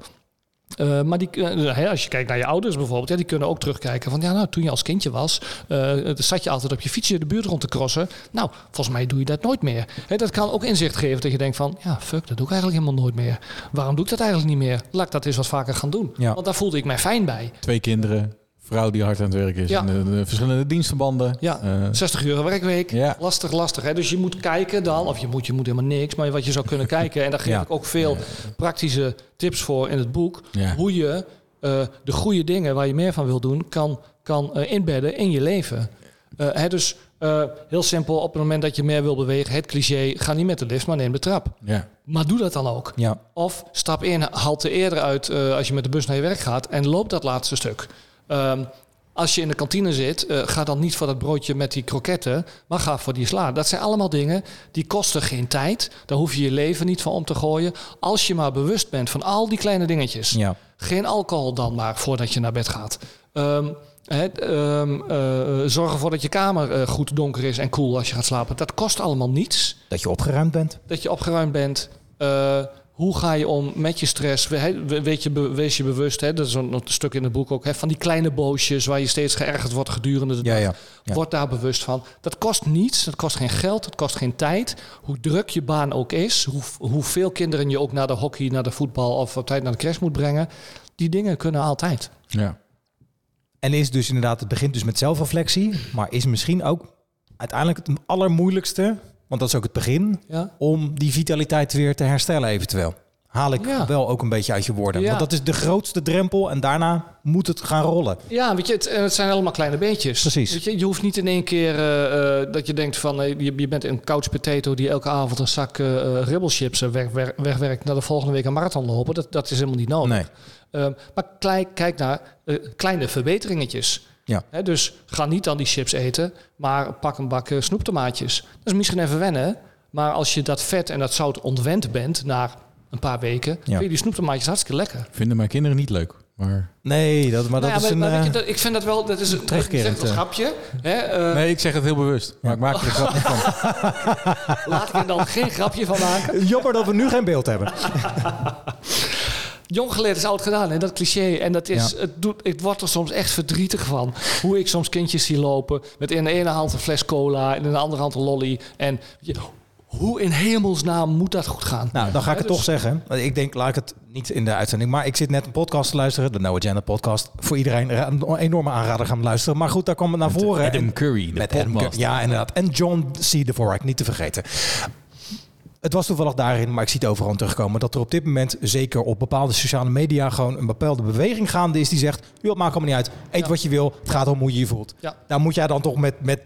Eh, maar die, eh, als je kijkt naar je ouders bijvoorbeeld, ja, die kunnen ook terugkijken van ja, nou, toen je als kindje was, eh, zat je altijd op je fietsje de buurt rond te crossen. Nou, volgens mij doe je dat nooit meer. Dat kan ook inzicht geven dat je denkt van ja, fuck, dat doe ik eigenlijk helemaal nooit meer. Waarom doe ik dat eigenlijk niet meer? Laat ik dat eens wat vaker gaan doen. Ja. Want daar voelde ik mij fijn bij. Twee kinderen, vrouw die hard aan het werk is, Ja. en de, de verschillende dienstverbanden. Ja, Eh, 60 uur werkweek. Ja. Lastig, lastig. Hè? Dus je moet kijken dan, of je moet, je moet helemaal niks, maar wat je zou kunnen kijken. En daar geef Ja. ik ook veel praktische tips voor in het boek. Hoe je eh, de goede dingen waar je meer van wil doen, kan, kan eh, inbedden in je leven. Eh, hè, dus eh, heel simpel, op het moment dat je meer wil bewegen, het cliché, ga niet met de lift, maar neem de trap. ja. Maar doe dat dan ook. Ja. Of stap in, halte eerder uit eh, als je met de bus naar je werk gaat en loop dat laatste stuk. Ehm, als je in de kantine zit, eh, ga dan niet voor dat broodje met die kroketten, maar ga voor die sla. Dat zijn allemaal dingen die kosten geen tijd. Daar hoef je je leven niet van om te gooien. Als je maar bewust bent van al die kleine dingetjes. Ja. Geen alcohol dan maar voordat je naar bed gaat. Ehm, ehm, eh, zorg ervoor dat je kamer eh, goed donker is en koel als je gaat slapen. Dat kost allemaal niets Dat je opgeruimd bent. dat je opgeruimd bent. Hoe ga je om met je stress? Weet je, wees je bewust, hè, dat is een, een stuk in het boek ook, hè, van die kleine boosjes waar je steeds geërgerd wordt gedurende de Ja, dag. ja. ja. Word daar bewust van. Dat kost niets, dat kost geen geld, dat kost geen tijd. Hoe druk je baan ook is, hoe, hoeveel kinderen je ook naar de hockey, naar de voetbal of op tijd naar de crash moet brengen. Die dingen kunnen altijd. ja. En is dus inderdaad, het begint dus met zelfreflectie, maar is misschien ook uiteindelijk het allermoeilijkste, want dat is ook het begin, Ja? om die vitaliteit weer te herstellen eventueel. Haal ik Ja. wel ook een beetje uit je woorden. Ja. Want dat is de grootste drempel en daarna moet het gaan rollen. Ja, weet je, het, het zijn allemaal kleine beetjes. Precies. Weet je, je hoeft niet in één keer eh, eh, dat je denkt van eh, je, je bent een couch potato die elke avond een zak eh eh, ribbelchips eh, weg, weg- wegwerkt naar de volgende week een marathon lopen. Dat, dat is helemaal niet nodig. Nee. Maar klei- kijk naar eh, kleine verbeteringetjes. Ja. Hè, dus ga niet dan die chips eten, maar pak een bak eh, snoeptomaatjes. Dat is misschien even wennen, maar als je dat vet en dat zout ontwend bent na een paar weken, Ja. vind je die snoeptomaatjes hartstikke lekker. Vinden mijn kinderen niet leuk. Maar... Nee, dat, maar dat Nou ja, is een... maar, eh, dat- ik vind dat wel, dat is een terugkerend, ik zeg het als eh. grapje. Hè, eh, Nee, ik zeg het heel bewust. Maar ik maak er een grap niet van. Laat ik er dan geen grapje van maken. Jammer dat we nu geen beeld hebben. Jong geleerd is oud gedaan, hè? dat cliché. En dat is, Ja. het, doet, ik word er soms echt verdrietig van. Hoe ik soms kindjes zie lopen met in de ene hand een fles cola en in de andere hand een lolly. En je, hoe in hemelsnaam moet dat goed gaan? Nou, dan ga ik het dus- toch zeggen. Ik denk, laat ik het niet in de uitzending. Maar ik zit net een podcast te luisteren. De No Agenda podcast. Voor iedereen een enorme aanrader gaan luisteren. Maar goed, daar kwam het naar voren. Adam En- Curry, de met Adam. Curry. Ja, inderdaad. En John C. Dvorak, niet te vergeten. Het was toevallig daarin, maar ik zie het overal terugkomen... dat er op dit moment, zeker op bepaalde sociale media... gewoon een bepaalde beweging gaande is die zegt... joh, maakt allemaal niet uit. Eet Ja. wat je wil. Het gaat om hoe je je voelt. Ja. Daar moet jij dan toch met, met,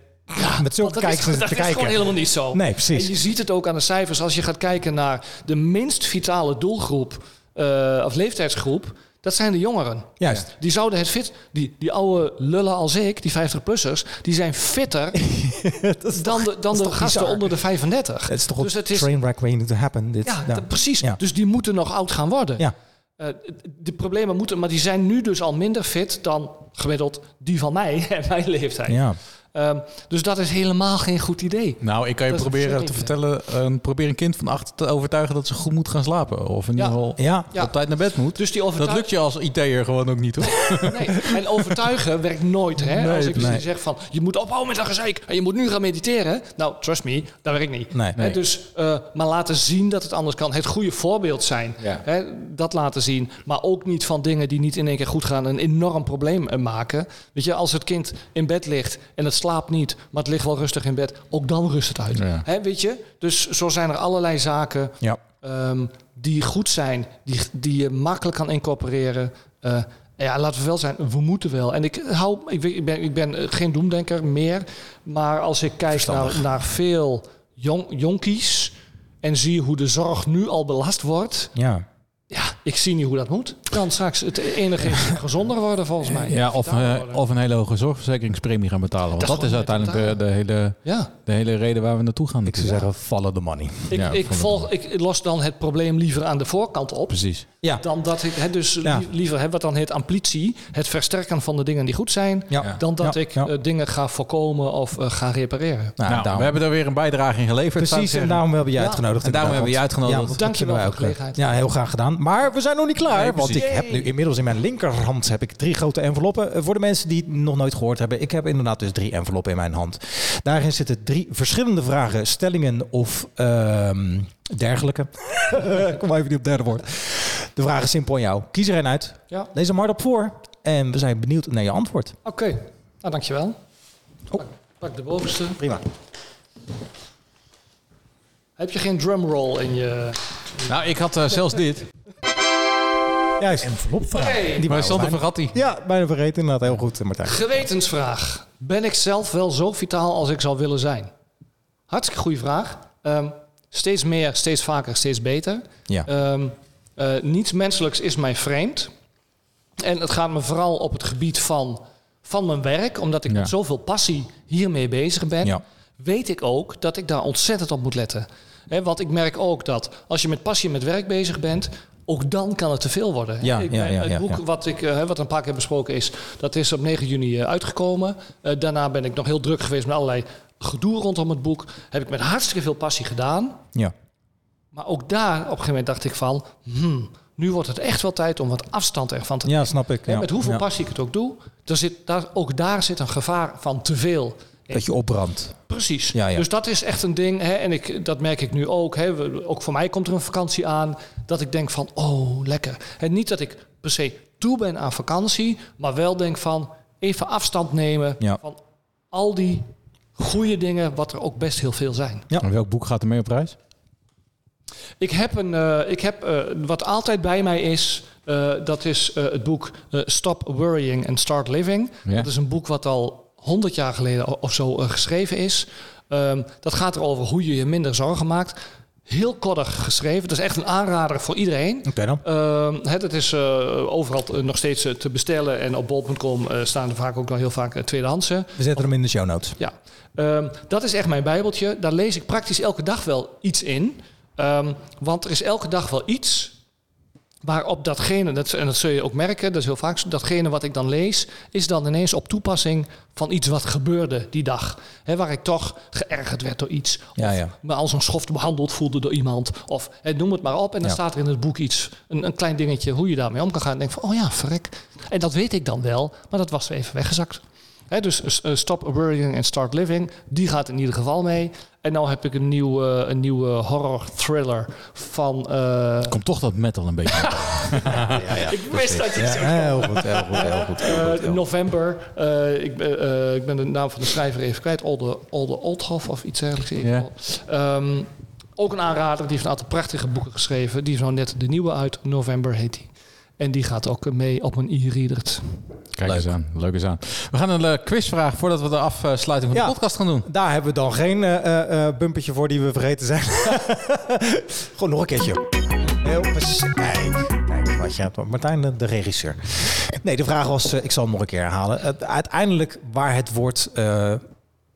met zulke dat is, kijkers dat te is kijken. gewoon helemaal niet zo. Nee, precies. En je ziet het ook aan de cijfers. Als je gaat kijken naar de minst vitale doelgroep... eh, of leeftijdsgroep... dat zijn de jongeren. Juist. Die zouden het fit... Die, die oude lullen als ik, die 50-plussers... die zijn fitter dan de, dan de gasten bizar? onder de 35. Het is toch dus een het is, trainwreck waiting to happen. Dit, ja, precies. Ja. Dus die moeten nog oud gaan worden. Ja. Eh, de problemen moeten... Maar die zijn nu dus al minder fit dan gemiddeld die van mij en mijn leeftijd. Ja. Ehm, dus dat is helemaal geen goed idee. Nou, ik kan je Dat proberen te vertellen, eh, probeer een kind van acht te overtuigen dat ze goed moet gaan slapen. Of in Ja. ieder geval Ja. Ja. op tijd naar bed moet. Dus die dat overtuiging... lukt je als IT'er gewoon ook niet hoor. Nee, en overtuigen werkt nooit. Hè? Nee, Als ik nee. zeg van, je moet ophouden met dat gezeik en je moet nu gaan mediteren. Nou, trust me, dat werkt niet. Nee. Dus, eh, maar laten zien dat het anders kan. Het goede voorbeeld zijn. Ja. Hè, dat laten zien. Maar ook niet van dingen die niet in één keer goed gaan een enorm probleem eh, maken. Weet je, als het kind in bed ligt en het slaapt niet, maar het ligt wel rustig in bed, ook dan rust het uit. Ja. Weet je? Dus zo zijn er allerlei zaken Ja. ehm, die goed zijn, die, die je makkelijk kan incorporeren. Eh, ja, laten we wel zijn, we moeten wel. En ik, hou, ik, ik, ben, ik ben eh, geen doemdenker meer, maar als ik kijk naar, naar veel jong, jonkies en zie hoe de zorg nu al belast wordt, Ja. ja, ik zie niet hoe dat moet. Dan straks het enige is gezonder worden volgens mij. Ja, of, eh, of een hele hoge zorgverzekeringspremie gaan betalen. Want Dat dat, is uiteindelijk de, de, hele, ja. de hele reden waar we naartoe gaan. Ik zou zeggen, follow the money. Ik, Ja, ik, volg, ik los dan het probleem liever aan de voorkant op. Precies. Ja. Dan dat ik hè, dus liever heb wat dan heet amplitie, het versterken van de dingen die goed zijn, Ja. dan dat Ja, ik ja. eh, dingen ga voorkomen of eh, ga repareren. Nou, Nou, daarom- we hebben er weer een bijdrage in geleverd. Precies, en daarom hebben we je uitgenodigd. En daarom hebben we je uitgenodigd. Dank je wel voor de gelegenheid. Ja, heel graag gedaan. Maar we zijn nog niet klaar, Nee, want ik heb nu inmiddels in mijn linkerhand heb ik drie grote enveloppen. Eh, Voor de mensen die het nog nooit gehoord hebben, ik heb inderdaad dus drie enveloppen in mijn hand. Daarin zitten drie verschillende vragen, stellingen of ehm, dergelijke. Kom maar even niet op het derde woord. De vraag is simpel aan jou. Kies er een uit. Ja. Lees hem hardop voor. En we zijn benieuwd naar je antwoord. Oké, nou dankjewel. Oh. Pak, pak de bovenste. Prima. Heb je geen drumroll in je... Nou, ik had eh, zelfs dit. Juist. Envelopvraag. Oké. Die Maar Sander vergat die. Ja, bijna vergeten. Inderdaad, heel goed, Martijn. Gewetensvraag. Ben ik zelf wel zo vitaal als ik zou willen zijn? Hartstikke goede vraag. Ehm, steeds meer, steeds vaker, steeds beter. Ja. Ehm, eh, niets menselijks is mij vreemd. En het gaat me vooral op het gebied van, van mijn werk. Omdat ik Ja. met zoveel passie hiermee bezig ben. Ja. Weet ik ook dat ik daar ontzettend op moet letten. Hè, want ik merk ook dat als je met passie met werk bezig bent... ook dan kan het te veel worden. Ja, ik ja, ben- ja, het boek wat ik eh, wat een paar keer besproken is... dat is op 9 juni eh, uitgekomen. Eh, daarna ben ik nog heel druk geweest met allerlei gedoe rondom het boek. Heb ik met hartstikke veel passie gedaan. Ja. Maar ook daar op een gegeven moment dacht ik van... hmm, nu wordt het echt wel tijd om wat afstand ervan te ja, snap ik. Ja. Met hoeveel passie ik het ook doe, er zit, daar, ook daar zit een gevaar van te veel. Dat je opbrandt. Precies. Ja, ja. Dus dat is echt een ding. Hè, en ik, dat merk ik nu ook. Hè, we- ook voor mij komt er een vakantie aan. Dat ik denk van, oh, lekker. En niet dat ik per se toe ben aan vakantie. Maar wel denk van, even afstand nemen Ja. van al die goede dingen. Wat er ook best heel veel zijn. Ja. En welk boek gaat er mee op reis? Ik heb, een, eh, ik heb eh, wat altijd bij mij is, eh, dat is het boek Stop Worrying and Start Living. Ja. Dat is een boek wat al 100 jaar geleden of zo eh, geschreven is. Ehm, dat gaat erover hoe je je minder zorgen maakt. Heel koddig geschreven. Dat is echt een aanrader voor iedereen. Oké dan. Ehm, hè, dat is eh, overal eh, nog steeds te bestellen. En op bol.com staan er vaak ook nog heel vaak eh, tweedehandse. We zetten hem in de show notes. Ja, Ehm, dat is echt mijn bijbeltje. Daar lees ik praktisch elke dag wel iets in. Ehm, want er is elke dag wel iets Waarop datgene, dat, en dat zul je ook merken, dat is heel vaak datgene wat ik dan lees, is dan ineens op toepassing van iets wat gebeurde die dag. Waar ik toch geërgerd werd door iets. Of ja. me als een schoft behandeld voelde door iemand. Of noem het maar op. En dan Ja. staat er in het boek iets, een, een klein dingetje, hoe je daarmee om kan gaan. En denk van, oh ja, verrek. En dat weet ik dan wel, maar dat was weer even weggezakt. Hè, dus eh, Stop Worrying and Start Living, die gaat in ieder geval mee. En nou heb ik een nieuw, eh, een nieuwe horror thriller van... eh, Komt toch dat metal een beetje. ik wist dat je Ja, het zou heel goed, heel goed, heel goed. heel goed, heel goed. november. eh, ik, ben, eh, ik ben de naam van de schrijver even kwijt. Olde, Olde Oldhoff of iets dergelijks. in ieder Ja. geval. Ehm, ook een aanrader. Die heeft een aantal prachtige boeken geschreven. Die is nou net de nieuwe uit. November heet die. En die gaat ook mee op een e-reader. Kijk eens aan. Leuk eens aan. We gaan een eh, quizvraag voordat we de afsluiting van Ja. de podcast gaan doen. Daar hebben we dan geen eh, eh, eh, bumpertje voor die we vergeten zijn. Gewoon nog een keertje. Heel precies. Kijk, kijk wat je hebt. Martijn, de, regisseur. Nee, de vraag was, ik zal hem nog een keer herhalen. Uiteindelijk waar het woord eh,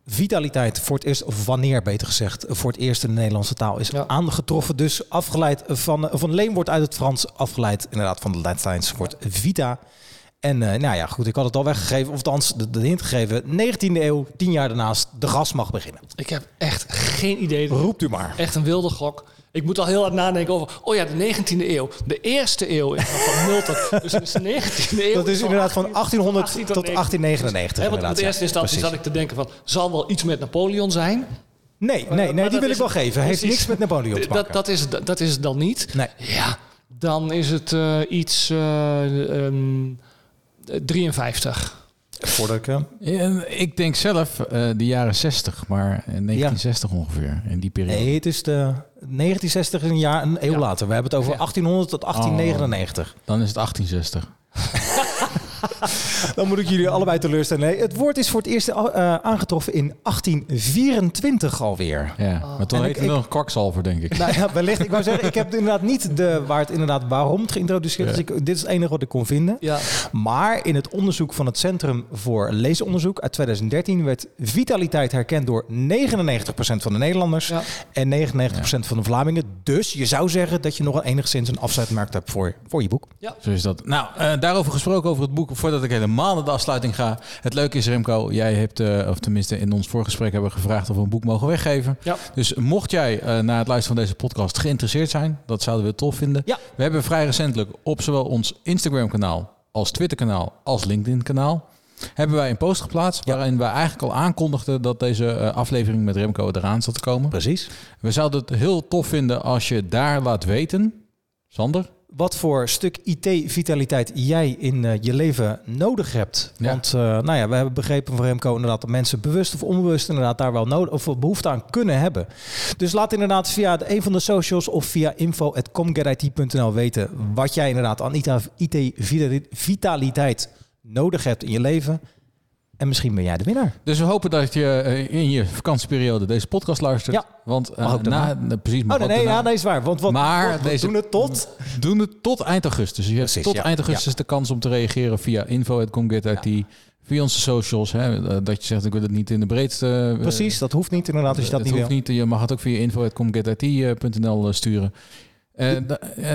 vitaliteit voor het eerst, of wanneer beter gezegd, voor het eerst in de Nederlandse taal is Ja. aangetroffen. Dus afgeleid van, van een leenwoord uit het Frans, afgeleid inderdaad van het Latijnse woord vita. En eh, nou ja, goed, ik had het al weggegeven, of althans de, de hint gegeven. 19e eeuw, tien jaar daarnaast, de gas mag beginnen. Ik heb echt geen idee. Roept u maar. Echt een wilde gok. Ik moet al heel hard nadenken over... Oh ja, de 19e eeuw. De eerste eeuw is van 0 tot... Dus is de 19e eeuw. Dat is inderdaad van 1800 18 tot 19. 1899. Hè, want in ja. eerste instantie zat ik te denken van... Zal wel iets met Napoleon zijn? Nee, nee, nee dat die wil is ik wel geven. Heeft precies. niks met Napoleon te Dat, maken. dat, is, het- dat is het dan niet. Nee. Ja, dan is het eh, iets... eh, ehm, 53. Voordat ik... eh, Ja, ik denk zelf eh, de jaren 60, maar eh, 1960 ongeveer. In die periode. Nee, het is de 1960 is een jaar, een eeuw Ja. later. We hebben het over Ja. 1800 tot 1899. Dan is het 1860. Dan moet ik jullie allebei teleurstellen. Nee, het woord is voor het eerst eh, aangetroffen in 1824 alweer. Ja, maar toen En heette ik- het nog kwakzalver, denk ik. Nou ja, wellicht. Ik wou zeggen, ik heb inderdaad niet de waar het inderdaad waarom het geïntroduceerd is. Ja. Ik, dit is het enige wat ik kon vinden. Ja. Maar in het onderzoek van het Centrum voor Leesonderzoek uit 2013 werd vitaliteit herkend door 99% van de Nederlanders Ja. en 99% van de Vlamingen. Dus je zou zeggen dat je nog een enigszins een afzetmarkt hebt voor, voor je boek. Zo is dat. Nou, eh, daarover gesproken over het boek, voordat ik helemaal naar de afsluiting ga. Het leuke is, Remco, jij hebt, eh, of tenminste in ons voorgesprek hebben we gevraagd of we een boek mogen weggeven. Ja. Dus mocht jij eh, na het luisteren van deze podcast geïnteresseerd zijn, dat zouden we tof vinden. Ja. We hebben vrij recentelijk op zowel ons Instagram kanaal als Twitter kanaal als LinkedIn kanaal hebben wij een post geplaatst waarin wij eigenlijk al aankondigden dat deze eh, aflevering met Remco eraan zat te komen. Precies. We zouden het heel tof vinden als je daar laat weten, Sander, Wat voor stuk IT-vitaliteit jij in eh, je leven nodig hebt. Ja. Want eh, nou ja, we hebben begrepen van Remco inderdaad dat mensen bewust of onbewust inderdaad daar wel nodig of behoefte aan kunnen hebben. Dus laat inderdaad via de, een van de socials of via info@comgetit.nl weten wat jij inderdaad aan IT-vitaliteit nodig hebt in je leven. En misschien ben jij de winnaar. Dus we hopen dat je eh, in je vakantieperiode deze podcast luistert. Ja. Want na, na- precies, mag Oh nee, nee, ja, nee, is waar. Want wat, Maar wat- we deze- doen het tot. Doen het tot eind augustus. Dus je hebt Precies, tot ja. eind augustus de kans om te reageren via info.comgetit. Via onze socials. Hè, eh, dat je zegt, ik wil het niet in de breedste... Precies, dat hoeft niet inderdaad als je dat het niet wil. hoeft niet. Je mag het ook via info.comgetit.nl eh, sturen. En,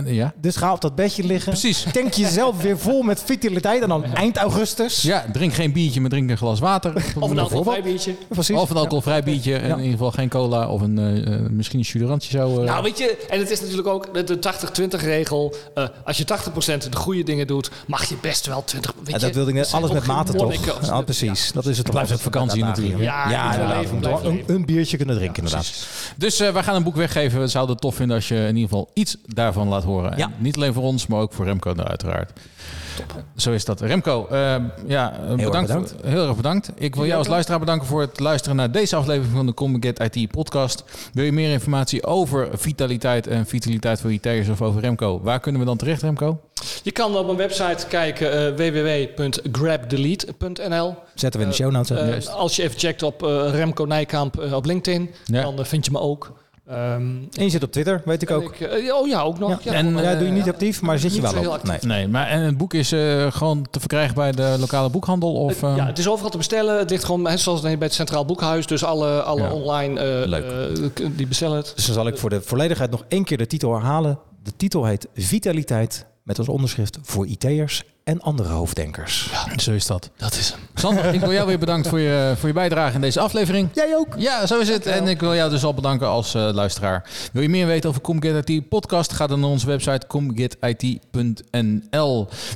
ja, Dus ga op dat bedje liggen. precies. Tank jezelf weer vol met vitaliteit en dan eind augustus. Ja, drink geen biertje, maar drink een glas water. Of een alcoholvrij biertje. Precies. Of een alcoholvrij biertje. En Ja. in ieder geval geen cola of een, eh, eh, misschien een chuderantje zou... eh, Nou, weet je, en het is natuurlijk ook de- de 80-20 regel. Eh, als je 80% de goede dingen doet, mag je best wel 20. Weet Ja, dat wilde ik net. Alles met mate toch? zo. Ja, precies. Dat is het. blijft altijd ook vakantie natuurlijk. Ja, Ja, Een, een, biertje kunnen drinken, inderdaad. Dus eh, wij gaan een boek weggeven. We zouden het tof vinden als je in ieder geval iets daarvan laat horen. Ja. niet alleen voor ons, maar ook voor Remco uiteraard. Zo is dat. Remco, eh, ja, eh, bedankt. bedankt. voor- heel erg bedankt. Ik wil jou als luisteraar bedanken voor het luisteren naar deze aflevering van de Comic Get IT podcast. Wil je meer informatie over vitaliteit en vitaliteit voor IT'ers of over Remco? Waar kunnen we dan terecht, Remco? Je kan op mijn website kijken, eh www.grabdelete.nl. Zetten we in de show notes. Eh, als je even checkt op eh, Remco Nijkamp op LinkedIn, Ja. dan vind je me ook. Ehm, En je zit op Twitter, weet ik en ook. ik, eh, oh ja, ook nog. Ja. Ja, En, ja, eh, doe je niet actief, maar zit je wel op. Nee. Nee, maar en het boek is eh, gewoon te verkrijgen bij de lokale boekhandel? Of, eh, ja, het is overal te bestellen. Het ligt gewoon hè, zoals het heet, bij het Centraal Boekhuis. Dus alle, alle Ja. online eh, Leuk. die bestellen het. Dus dan zal ik voor de volledigheid nog één keer de titel herhalen. De titel heet Vitaliteit met als onderschrift voor IT'ers en andere hoofddenkers. Zo is dat. Dat is hem. Sander, ik wil jou weer bedankt voor je, voor je bijdrage in deze aflevering. Jij ook. Ja, zo is het. En ik wil jou dus al bedanken als eh, luisteraar. Wil je meer weten over ComGet IT podcast? Ga dan naar onze website comgetit.nl.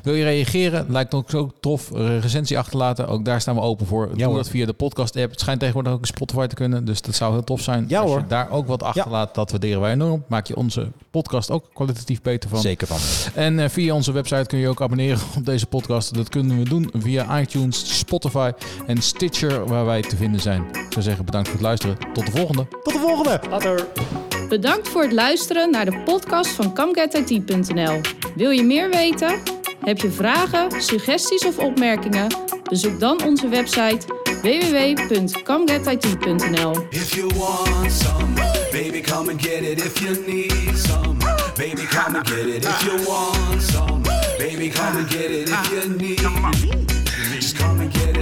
Wil je reageren? Lijkt ons ook tof. Recensie achterlaten. Ook daar staan we open voor. Doe hoor. dat via de podcast app. Het schijnt tegenwoordig ook in Spotify te kunnen. Dus dat zou heel tof zijn. Ja, als hoor. je daar ook wat achterlaat, dat waarderen wij enorm. Maak je onze podcast ook kwalitatief beter van. Zeker van. En eh, via onze website kun je ook abonneren op deze podcast. Dat kunnen we doen via iTunes, Spotify en Stitcher, waar wij te vinden zijn. Ik zou zeggen bedankt voor het luisteren. Tot de volgende. Tot de volgende. Later. Bedankt voor het luisteren naar de podcast van CamGetIT.nl. Wil je meer weten? Heb je vragen, suggesties of opmerkingen? Bezoek dan onze website www.camgetit.nl. If you want some, baby, come and get it. If you need some, baby, come and get it. If you want some, baby, come and get it. If ah, you need, just come and get it.